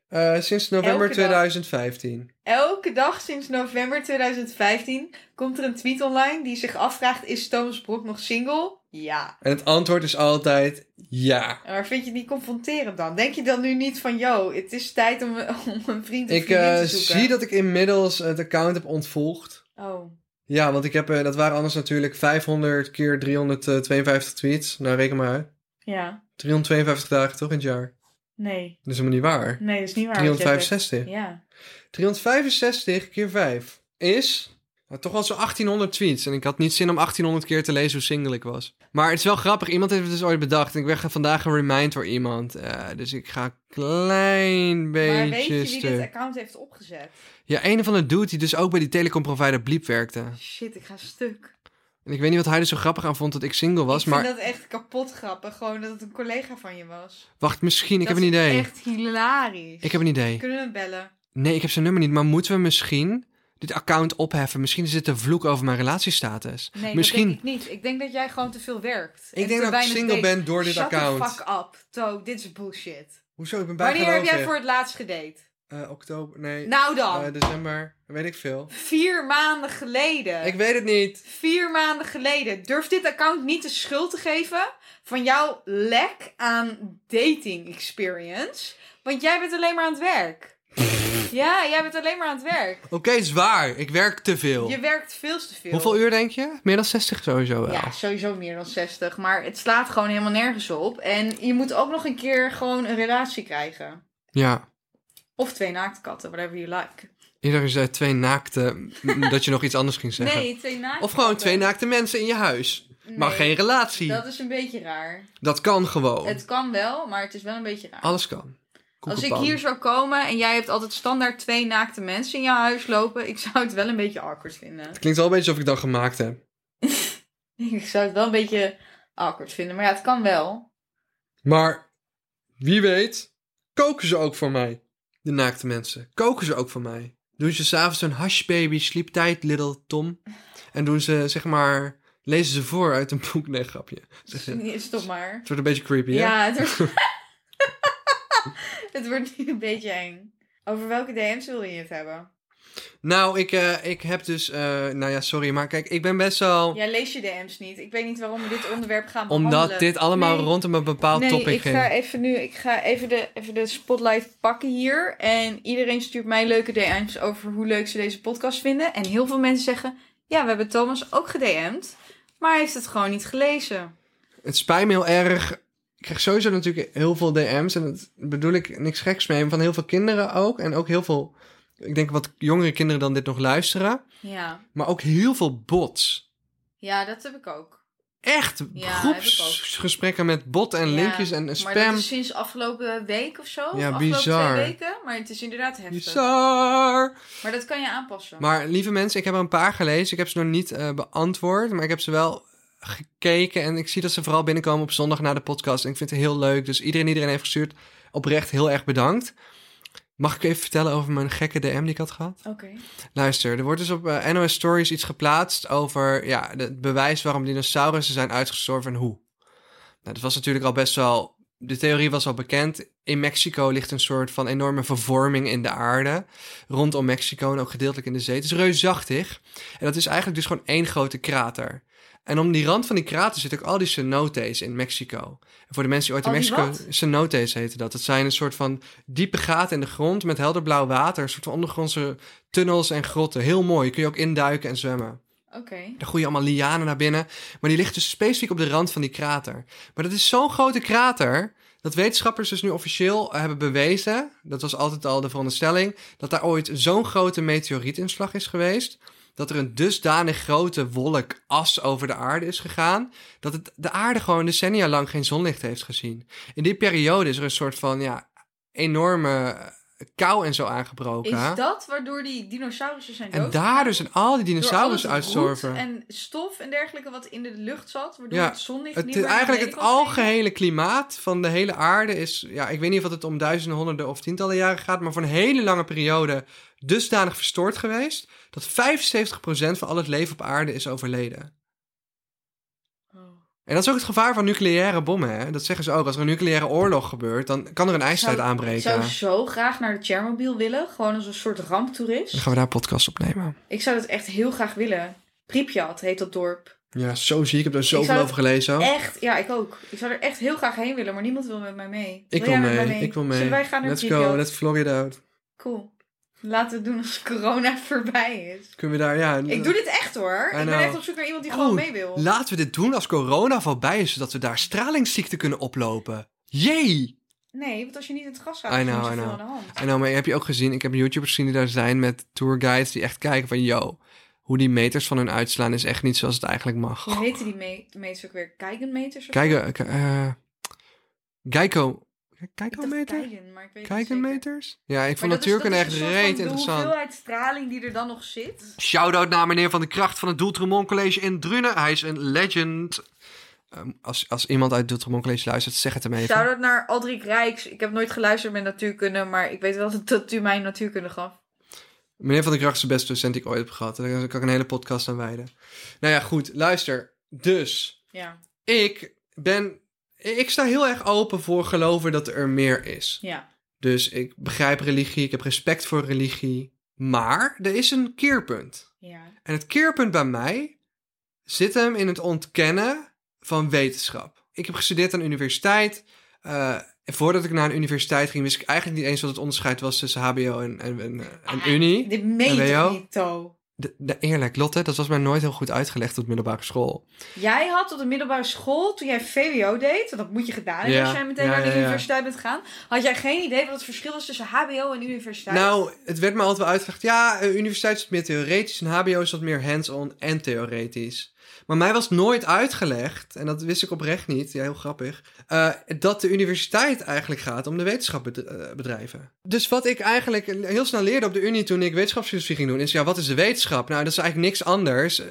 Eh, sinds november Elke dag. 2015. Elke dag sinds november 2015 komt er een tweet online die zich afvraagt: is Thomas Brok nog single? Ja. En het antwoord is altijd ja. Maar vind je het niet confronterend dan? Denk je dan nu niet van, yo, het is tijd om, om een vriend of Ik eh, te zoeken? zie dat ik inmiddels het account heb ontvolgd. Oh, Ja, want ik heb, eh, dat waren anders natuurlijk 500 keer 352 tweets. Nou, reken maar uit. ja. 352 dagen toch in het jaar? Nee. Dat is helemaal niet waar. Nee, dat is niet waar. wat jij 365. zegt. Ja. 365 keer 5 is nou, toch wel zo'n 1800 tweets. En ik had niet zin om 1800 keer te lezen hoe single ik was. Maar het is wel grappig. Iemand heeft het dus ooit bedacht. En ik werd vandaag geremind door iemand. Eh, dus ik ga een klein beetje Maar weet je wie dit account heeft opgezet? Ja, een van de dude die dus ook bij die telecomprovider Bliep werkte. Shit, ik ga stuk. En ik weet niet wat hij er zo grappig aan vond dat ik single was. ik Maar vind dat echt kapot grappig. Gewoon dat het een collega van je was. wacht, misschien. Ik dat heb een is idee. echt hilarisch. Ik heb een idee. Kunnen we hem bellen? Nee, ik heb zijn nummer niet. Maar moeten we misschien dit account opheffen? Misschien is het een vloek over mijn relatiestatus. Nee, misschien. dat denk ik niet. Ik denk dat jij gewoon te veel werkt. Ik denk dat ik single date. ben door dit Shut account. the fuck up. To, dit is bullshit. Hoezo? Ik ben Wanneer heb jij voor het laatst gedate? Eh, oktober, nee. Nou dan. Eh, december, weet ik veel. Vier maanden geleden. Ik weet het niet. Vier maanden geleden. Durf dit account niet de schuld te geven van jouw lek aan dating experience. Want jij bent alleen maar aan het werk. ja, jij bent alleen maar aan het werk. Oké, zwaar. Ik werk te veel. Je werkt veel te veel. Hoeveel uur denk je? Meer dan 60 sowieso wel. Ja, sowieso meer dan 60. Maar het slaat gewoon helemaal nergens op. En je moet ook nog een keer gewoon een relatie krijgen. Ja. Of twee naaktkatten, whatever you like. Iedereen zei twee naakte... dat je nog iets anders ging zeggen. Nee, twee naaktkatten. Of gewoon twee naakte mensen in je huis. Maar geen relatie. Dat, Dat is een beetje raar. kan gewoon. Het kan wel, maar het is wel een beetje raar. Alles kan. Als ik hier zou komen en jij hebt altijd standaard twee naakte mensen in jouw huis lopen, ik zou het wel een beetje awkward vinden. Het klinkt wel een beetje alsof ik dat gemaakt heb. Ik zou het wel een beetje awkward vinden, maar ja, het kan wel. Maar wie weet, koken ze ook voor mij. De naakte mensen. Koken ze ook voor mij. Doen ze s'avonds een hushbaby sleeptijd, little Tom. En doen ze, zeg maar, lezen ze voor uit een boek. Nee, grapje. Nee, Stop maar. Het wordt een beetje creepy, hè? Ja, het wordt... het wordt nu een beetje eng. Over welke DM's wil je het hebben? Nou, ik, eh, ik heb dus... eh, nou ja, sorry, maar kijk, ik ben best wel... Jij leest je DM's niet. Ik weet niet waarom we dit onderwerp gaan behandelen. omdat dit allemaal Nee. rondom een bepaald nee, topic ik ging. ga even nu, ik ga even de, even de spotlight pakken hier. En iedereen stuurt mij leuke DM's over hoe leuk ze deze podcast vinden. En heel veel mensen zeggen, ja, we hebben Thomas ook gedM'd. Maar hij heeft het gewoon niet gelezen. Het spijt me heel erg. Ik krijg sowieso natuurlijk heel veel DM's. En dat bedoel ik niks geks mee. Van heel veel kinderen ook. En ook heel veel, ik denk wat jongere kinderen dan dit nog luisteren. Ja, Maar ook heel veel bots. ja dat heb ik ook. Echt Ja, groepsgesprekken met bot en Ja, linkjes en Maar spam. dat is sinds afgelopen week of zo. Ja, afgelopen bizar. twee weken. Maar het is inderdaad heftig. Bizar. Maar dat kan je aanpassen. Maar lieve mensen, ik heb er een paar gelezen. Ik heb ze nog niet eh, beantwoord. Maar ik heb ze wel gekeken. En ik zie dat ze vooral binnenkomen op zondag na de podcast. En ik vind het heel leuk. Dus iedereen die iedereen heeft gestuurd, oprecht heel erg bedankt. Mag ik even vertellen over mijn gekke DM die ik had gehad? Oké. Luister, er wordt dus op eh, NOS Stories iets geplaatst over ja, het bewijs waarom dinosaurussen zijn uitgestorven en hoe. Nou, dat was natuurlijk al best wel. De theorie was al bekend. In Mexico ligt een soort van enorme vervorming in de aarde. Rondom Mexico en ook gedeeltelijk in de zee. Het is reusachtig. En dat is eigenlijk dus gewoon één grote krater. En om die rand van die krater zitten ook al die cenotes in Mexico. En voor de mensen die ooit in Mexico... Cenotes heten dat. Dat zijn een soort van diepe gaten in de grond met helder blauw water. Een soort van ondergrondse tunnels en grotten. Heel mooi. Kun je ook induiken en zwemmen. Oké. Daar groeien allemaal lianen naar binnen. Maar die ligt dus specifiek op de rand van die krater. Maar dat is zo'n grote krater... dat wetenschappers dus nu officieel hebben bewezen... dat was altijd al de veronderstelling... dat daar ooit zo'n grote meteorietinslag is geweest... dat er een dusdanig grote wolk as over de aarde is gegaan... dat het, de aarde gewoon decennia lang geen zonlicht heeft gezien. In die periode is er een soort van ja, enorme kou en zo aangebroken. Is dat waardoor die dinosaurussen zijn En doodgegaan? daardoor zijn al die dinosaurussen uitstorven. en stof en dergelijke wat in de lucht zat, waardoor Ja, het zonlicht Het niet meer eigenlijk het algehele klimaat van de hele aarde is... Ja, ik weet niet of het om duizenden, honderden of tientallen jaren gaat... maar voor een hele lange periode dusdanig verstoord geweest... dat 75% van al het leven op aarde is overleden. En dat is ook het gevaar van nucleaire bommen, hè? Dat zeggen ze ook. Als er een nucleaire oorlog gebeurt, dan kan er een ijstijd Zou- aanbreken. Ik zou zo graag naar de Chernobyl willen, gewoon als een soort ramptoerist. Dan gaan we daar een podcast opnemen. Ik zou dat echt heel graag willen. Pripyat heet dat dorp. Ja, zo zie ik. heb daar zoveel over gelezen. Echt, ja, ik ook. Ik zou er echt heel graag heen willen, maar niemand wil met mij mee. Ik wil met mee, mij ik wil mee. Zullen wij gaan naar Let's Pripyat? go, let's it out. Cool. Laten we het doen als corona voorbij is. Kunnen we daar, ja... Ik doe dit echt hoor. Ik ben know. echt op zoek naar iemand die Oh, gewoon mee wil. Laten we dit doen als corona voorbij is, zodat we daar stralingsziekte kunnen oplopen. Jee! Nee, want als je niet in het gas gaat, is er know, niet I zoveel know. aan de hand. En nou, maar heb je ook gezien, ik heb YouTubers gezien die daar zijn met tourguides die echt kijken van, yo, hoe die meters van hun uitslaan is echt niet zoals het eigenlijk mag. Hoe heette die me meters ook weer? Kijkenmeters? of Kijk, zo? eh, k- eh, Geico, Dacht Kijken, maar ik weet het niet zeker. Kijkenmeters? Ja, ik vond dat echt reet De interessant. hoeveelheid straling die er dan nog zit. Shout-out naar meneer Van de Kracht van het Doeltremont College in Drunen. Hij is een legend. Ehm, als, als iemand uit Doeltremont College luistert, zeg het hem even. Shout-out naar Aldrik Rijks. Ik heb nooit geluisterd met natuurkunde, maar ik weet wel dat, u mij natuurkunde gaf. Meneer Van der Kracht is de beste docent die ik ooit heb gehad. Daar kan ik een hele podcast aan wijden. Nou ja, goed. Luister. Dus, Ja, ik ben... Ik sta heel erg open voor geloven dat er meer is. ja. Dus ik begrijp religie, ik heb respect voor religie. Maar er is een keerpunt. ja. En het keerpunt bij mij zit hem in het ontkennen van wetenschap. Ik heb gestudeerd aan de universiteit. Eh, en voordat ik naar een universiteit ging, wist ik eigenlijk niet eens wat het onderscheid was tussen HBO en, en, en, en Unie. Dit meet En toch WO? niet? De, de- eerlijk, Lotte, dat was mij nooit heel goed uitgelegd op middelbare school. Jij had op de middelbare school, toen jij VWO deed, want dat moet je gedaan hebben Ja, als jij meteen ja, naar de ja, universiteit bent gegaan, had jij geen idee wat het verschil was tussen HBO en universiteit? Nou, het werd me altijd wel uitgelegd. Ja, eh, universiteit is wat meer theoretisch en HBO is wat meer hands-on en theoretisch. Maar mij was nooit uitgelegd, en dat wist ik oprecht niet, ja, heel grappig, eh, dat de universiteit eigenlijk gaat om de wetenschap bed- eh. Dus wat ik eigenlijk heel snel leerde op de Unie toen ik wetenschapsfilosofie ging doen, is ja, wat is de wetenschap? Nou, dat is eigenlijk niks anders. Eh,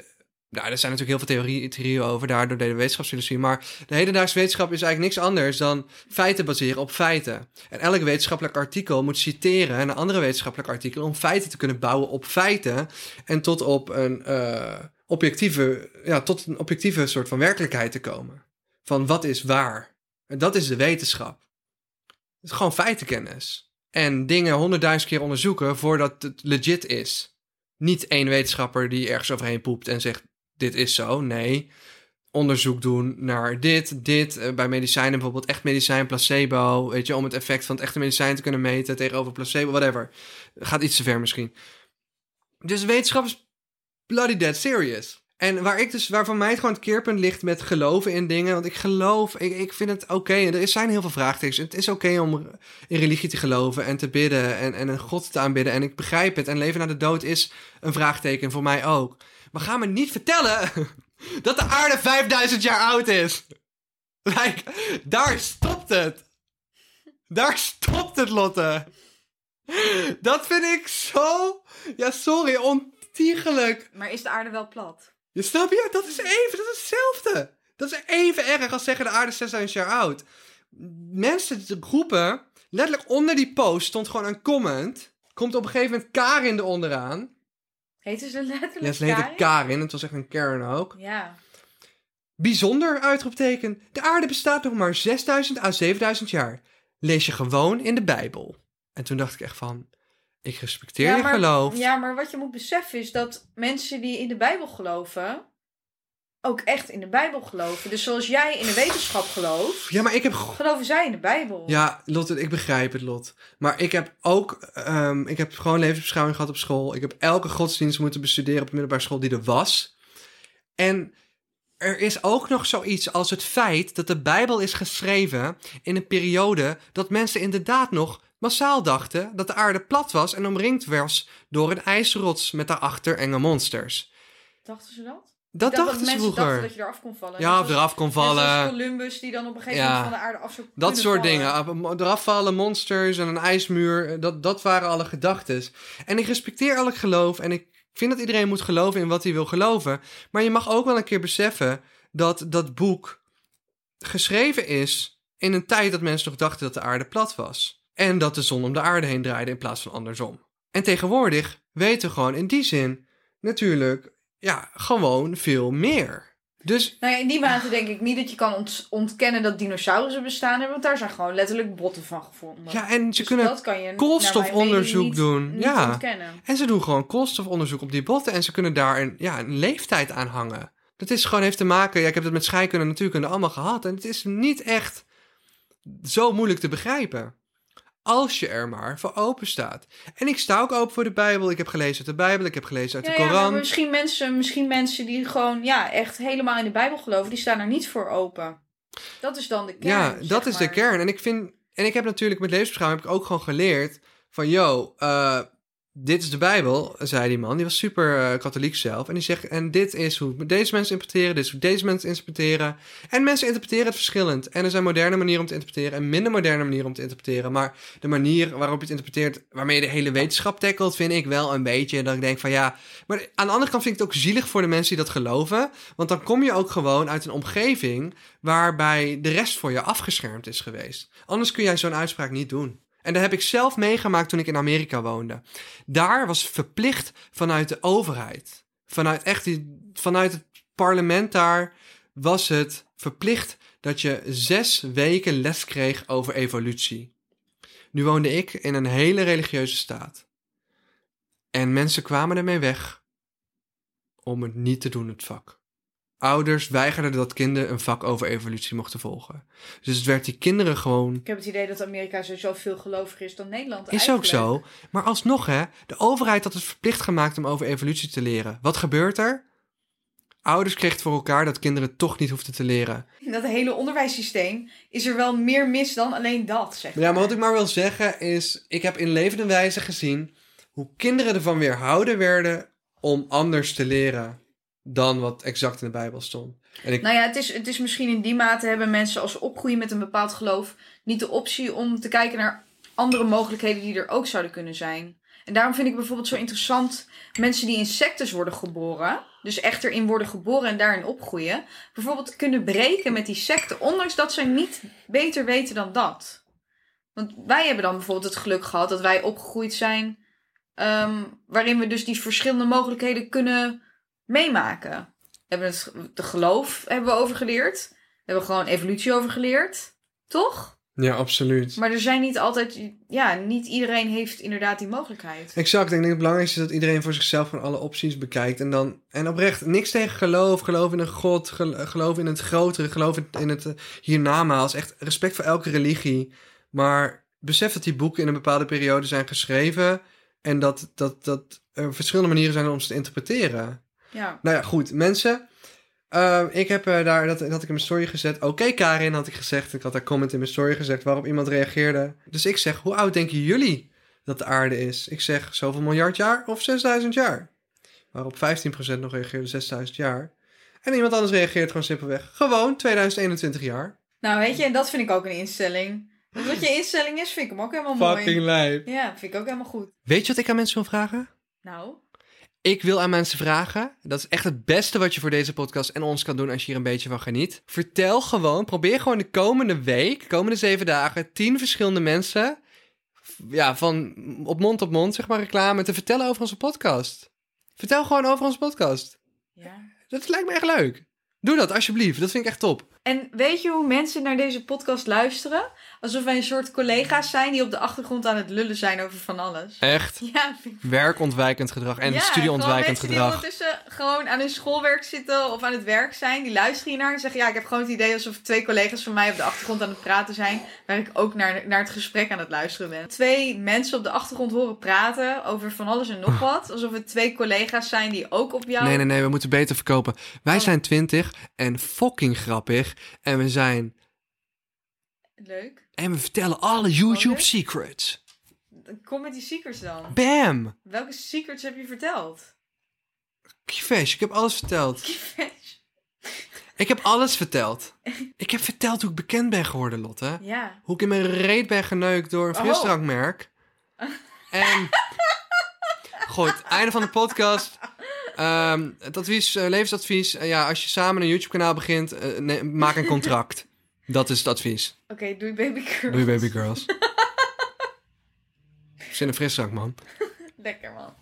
Nou, er zijn natuurlijk heel veel theorie, theorieën over, daardoor deden we wetenschapsfilosofie. Maar de hedendaagse wetenschap is eigenlijk niks anders dan feiten baseren op feiten. En elk wetenschappelijk artikel moet citeren een andere wetenschappelijk artikel om feiten te kunnen bouwen op feiten. En tot op een objectieve, ja, tot een objectieve soort van werkelijkheid te komen. Van wat is waar? En dat is de wetenschap. Het is gewoon feitenkennis. En dingen honderdduizend keer onderzoeken voordat het legit is. Niet één wetenschapper die ergens overheen poept en zegt: Dit is zo. Nee. Onderzoek doen naar dit, dit. eh, bij medicijnen bijvoorbeeld echt medicijn, placebo. Weet je, om het effect van het echte medicijn te kunnen meten tegenover placebo, whatever. Gaat iets te ver misschien. Dus wetenschap bloody dead serious. En waar ik dus, waar voor mij het gewoon het keerpunt ligt met geloven in dingen. Want ik geloof, ik, ik vind het oké. En er zijn heel veel vraagtekens. Het is oké om in religie te geloven en te bidden en, en een God te aanbidden. En ik begrijp het. En leven na de dood is een vraagteken voor mij ook. Maar ga me niet vertellen dat de aarde 5000 jaar oud is. Like, daar stopt het. Daar stopt het, Lotte. Dat vind ik zo... Ja, sorry, Maar is de aarde wel plat? Je snap je? Dat is even, dat is hetzelfde. Dat is even erg als zeggen de aarde is 6000 jaar oud. Mensen, groepen, letterlijk onder die post stond gewoon een comment. Komt op een gegeven moment Karin eronderaan. Heette ze letterlijk Ja, ze heette Karin? Karin, het was echt een Karen ook. Ja. Bijzonder uitroepteken. De aarde bestaat nog maar 6000 à 7000 jaar. Lees je gewoon in de Bijbel. En toen dacht ik echt van, ik respecteer ja, je maar, geloof. Ja, maar wat je moet beseffen is dat mensen die in de Bijbel geloven... ook echt in de Bijbel geloven. Dus zoals jij in de wetenschap gelooft... Ja, maar ik heb geloven zij in de Bijbel. Ja, Lot, ik begrijp het, Lot. Maar ik heb ook, ehm, ik heb gewoon levensbeschouwing gehad op school. Ik heb elke godsdienst moeten bestuderen op de middelbare school die er was. En er is ook nog zoiets als het feit dat de Bijbel is geschreven in een periode dat mensen inderdaad nog massaal dachten dat de aarde plat was en omringd was door een ijsrots met daarachter enge monsters. Dachten ze dat? Dat dachten ze dachten vroeger. dat je eraf kon vallen. Ja, of eraf kon vallen. Columbus die dan op een gegeven Ja. moment van de aarde af zou Dat soort vallen. dingen. Eraf vallen, monsters en een ijsmuur. Dat, dat waren alle gedachtes. En ik respecteer elk geloof. En ik vind dat iedereen moet geloven in wat hij wil geloven. Maar je mag ook wel een keer beseffen dat dat boek geschreven is in een tijd dat mensen nog dachten dat de aarde plat was. En dat de zon om de aarde heen draaide in plaats van andersom. En tegenwoordig weten we gewoon in die zin natuurlijk, ja, gewoon veel meer. Dus Nou ja, in die mate denk ik niet dat je kan ont- ontkennen dat dinosaurussen bestaan hebben. Want daar zijn gewoon letterlijk botten van gevonden. ja, en ze Dus kunnen koolstofonderzoek doen. Niet, Ja. Ontkennen. En ze doen gewoon koolstofonderzoek op die botten en ze kunnen daar een, ja, een leeftijd aan hangen. Dat is gewoon heeft te maken, ja, ik heb het met scheikunde en natuurkunde allemaal gehad en het is niet echt zo moeilijk te begrijpen. Als je er maar voor open staat. En ik sta ook open voor de Bijbel. Ik heb gelezen uit de Bijbel, ik heb gelezen uit de ja, Koran. misschien mensen, misschien mensen die gewoon ja, echt helemaal in de Bijbel geloven, die staan er niet voor open. Dat is dan de kern. ja, dat is de kern. En ik vind, en ik heb natuurlijk met levensbeschouwing heb ik ook gewoon geleerd van, yo, eh, dit is de Bijbel, zei die man. Die was super eh, katholiek zelf. En die zegt, en dit is hoe deze mensen interpreteren, dit is hoe deze mensen interpreteren. En mensen interpreteren het verschillend. En er zijn moderne manieren om te interpreteren en minder moderne manieren om te interpreteren. Maar de manier waarop je het interpreteert, waarmee je de hele wetenschap tackelt, vind ik wel een beetje dat ik denk van ja. Maar aan de andere kant vind ik het ook zielig voor de mensen die dat geloven. Want dan kom je ook gewoon uit een omgeving waarbij de rest voor je afgeschermd is geweest. Anders kun jij zo'n uitspraak niet doen. En dat heb ik zelf meegemaakt toen ik in Amerika woonde. Daar was verplicht vanuit de overheid, vanuit, echt vanuit het parlement daar, was het verplicht dat je zes weken les kreeg over evolutie. Nu woonde ik in een hele religieuze staat. En mensen kwamen ermee weg om het niet te doen, het vak. Ouders weigerden dat kinderen een vak over evolutie mochten volgen. Dus het werd die kinderen gewoon Ik heb het idee dat Amerika sowieso veel geloviger is dan Nederland. is ook zo. Maar alsnog, hè, de overheid had het verplicht gemaakt om over evolutie te leren. Wat gebeurt er? Ouders kregen voor elkaar dat kinderen toch niet hoefden te leren. In dat hele onderwijssysteem is er wel meer mis dan alleen dat, zeg Ja, maar wat ik maar wil zeggen is... Ik heb in levende wijze gezien hoe kinderen ervan weerhouden werden om anders te leren dan wat exact in de Bijbel stond. En ik, Nou ja, het is, het is misschien in die mate hebben mensen als ze opgroeien met een bepaald geloof niet de optie om te kijken naar andere mogelijkheden die er ook zouden kunnen zijn. En daarom vind ik bijvoorbeeld zo interessant mensen die in sectes worden geboren, dus echt erin worden geboren en daarin opgroeien, bijvoorbeeld kunnen breken met die secte, ondanks dat zij niet beter weten dan dat. Want wij hebben dan bijvoorbeeld het geluk gehad dat wij opgegroeid zijn, ehm, waarin we dus die verschillende mogelijkheden kunnen meemaken. We hebben het de geloof hebben we overgeleerd. We hebben gewoon evolutie overgeleerd. Toch? ja, absoluut. Maar er zijn niet altijd... Ja, niet iedereen heeft inderdaad die mogelijkheid. Exact. Ik denk het belangrijkste is dat iedereen voor zichzelf van alle opties bekijkt. En dan, en oprecht, niks tegen geloof. Geloof in een God. gel- Geloof in het grotere. Geloof in, in het eh, hiernamaals. Echt respect voor elke religie. Maar besef dat die boeken in een bepaalde periode zijn geschreven. En dat, dat, dat er verschillende manieren zijn om ze te interpreteren. Ja. Nou ja, goed. Mensen. eh, ik heb eh, daar, dat, dat had ik in mijn story gezet. Oké, Karin, had ik gezegd. Ik had daar comment in mijn story gezegd waarop iemand reageerde. Dus ik zeg, hoe oud denken jullie dat de aarde is? Ik zeg, zoveel miljard jaar of 6000 jaar? Waarop 15% nog reageerde 6000 jaar. En iemand anders reageert gewoon simpelweg. Gewoon 2021 jaar. Nou, weet je, en dat vind ik ook een instelling. Want wat je instelling is, vind ik hem ook helemaal mooi. Fucking lijp. Ja, vind ik ook helemaal goed. Weet je wat ik aan mensen wil vragen? Nou, Ik wil aan mensen vragen, dat is echt het beste wat je voor deze podcast en ons kan doen als je hier een beetje van geniet. Vertel gewoon, probeer gewoon de komende week, de komende zeven dagen, tien verschillende mensen, ja, van op mond op mond, zeg maar, reclame, te vertellen over onze podcast. Vertel gewoon over onze podcast. Ja. Dat lijkt me echt leuk. Doe dat alsjeblieft, dat vind ik echt top. En weet je hoe mensen naar deze podcast luisteren? Alsof wij een soort collega's zijn die op de achtergrond aan het lullen zijn over van alles. Echt Ja, werkontwijkend gedrag en ja, studieontwijkend gewoon mensen gedrag. die ondertussen gewoon aan hun schoolwerk zitten of aan het werk zijn. Die luisteren hiernaar en zeggen... Ja, ik heb gewoon het idee alsof twee collega's van mij op de achtergrond aan het praten zijn. Waar ik ook naar, naar het gesprek aan het luisteren ben. Twee mensen op de achtergrond horen praten over van alles en nog wat. Alsof het twee collega's zijn die ook op jou... Nee, nee, nee, we moeten beter verkopen. Wij Oh. zijn twintig en fucking grappig. En we zijn. Leuk. En we vertellen alle YouTube secrets. Kom met die secrets dan. Bam! Welke secrets heb je verteld? Kievesh, ik heb alles verteld. Ik heb alles verteld. Ik heb verteld hoe ik bekend ben geworden, Lotte. ja. Hoe ik in mijn reet ben geneukt door een Oh. frisdrankmerk. En. Goed, einde van de podcast. Ehm, het advies, eh, levensadvies. eh, ja, als je samen een YouTube-kanaal begint, eh, nee, maak een contract. Dat is het advies. Oké, doei baby girl. Doei, baby girls. Zin een frisdrank, man. Lekker man.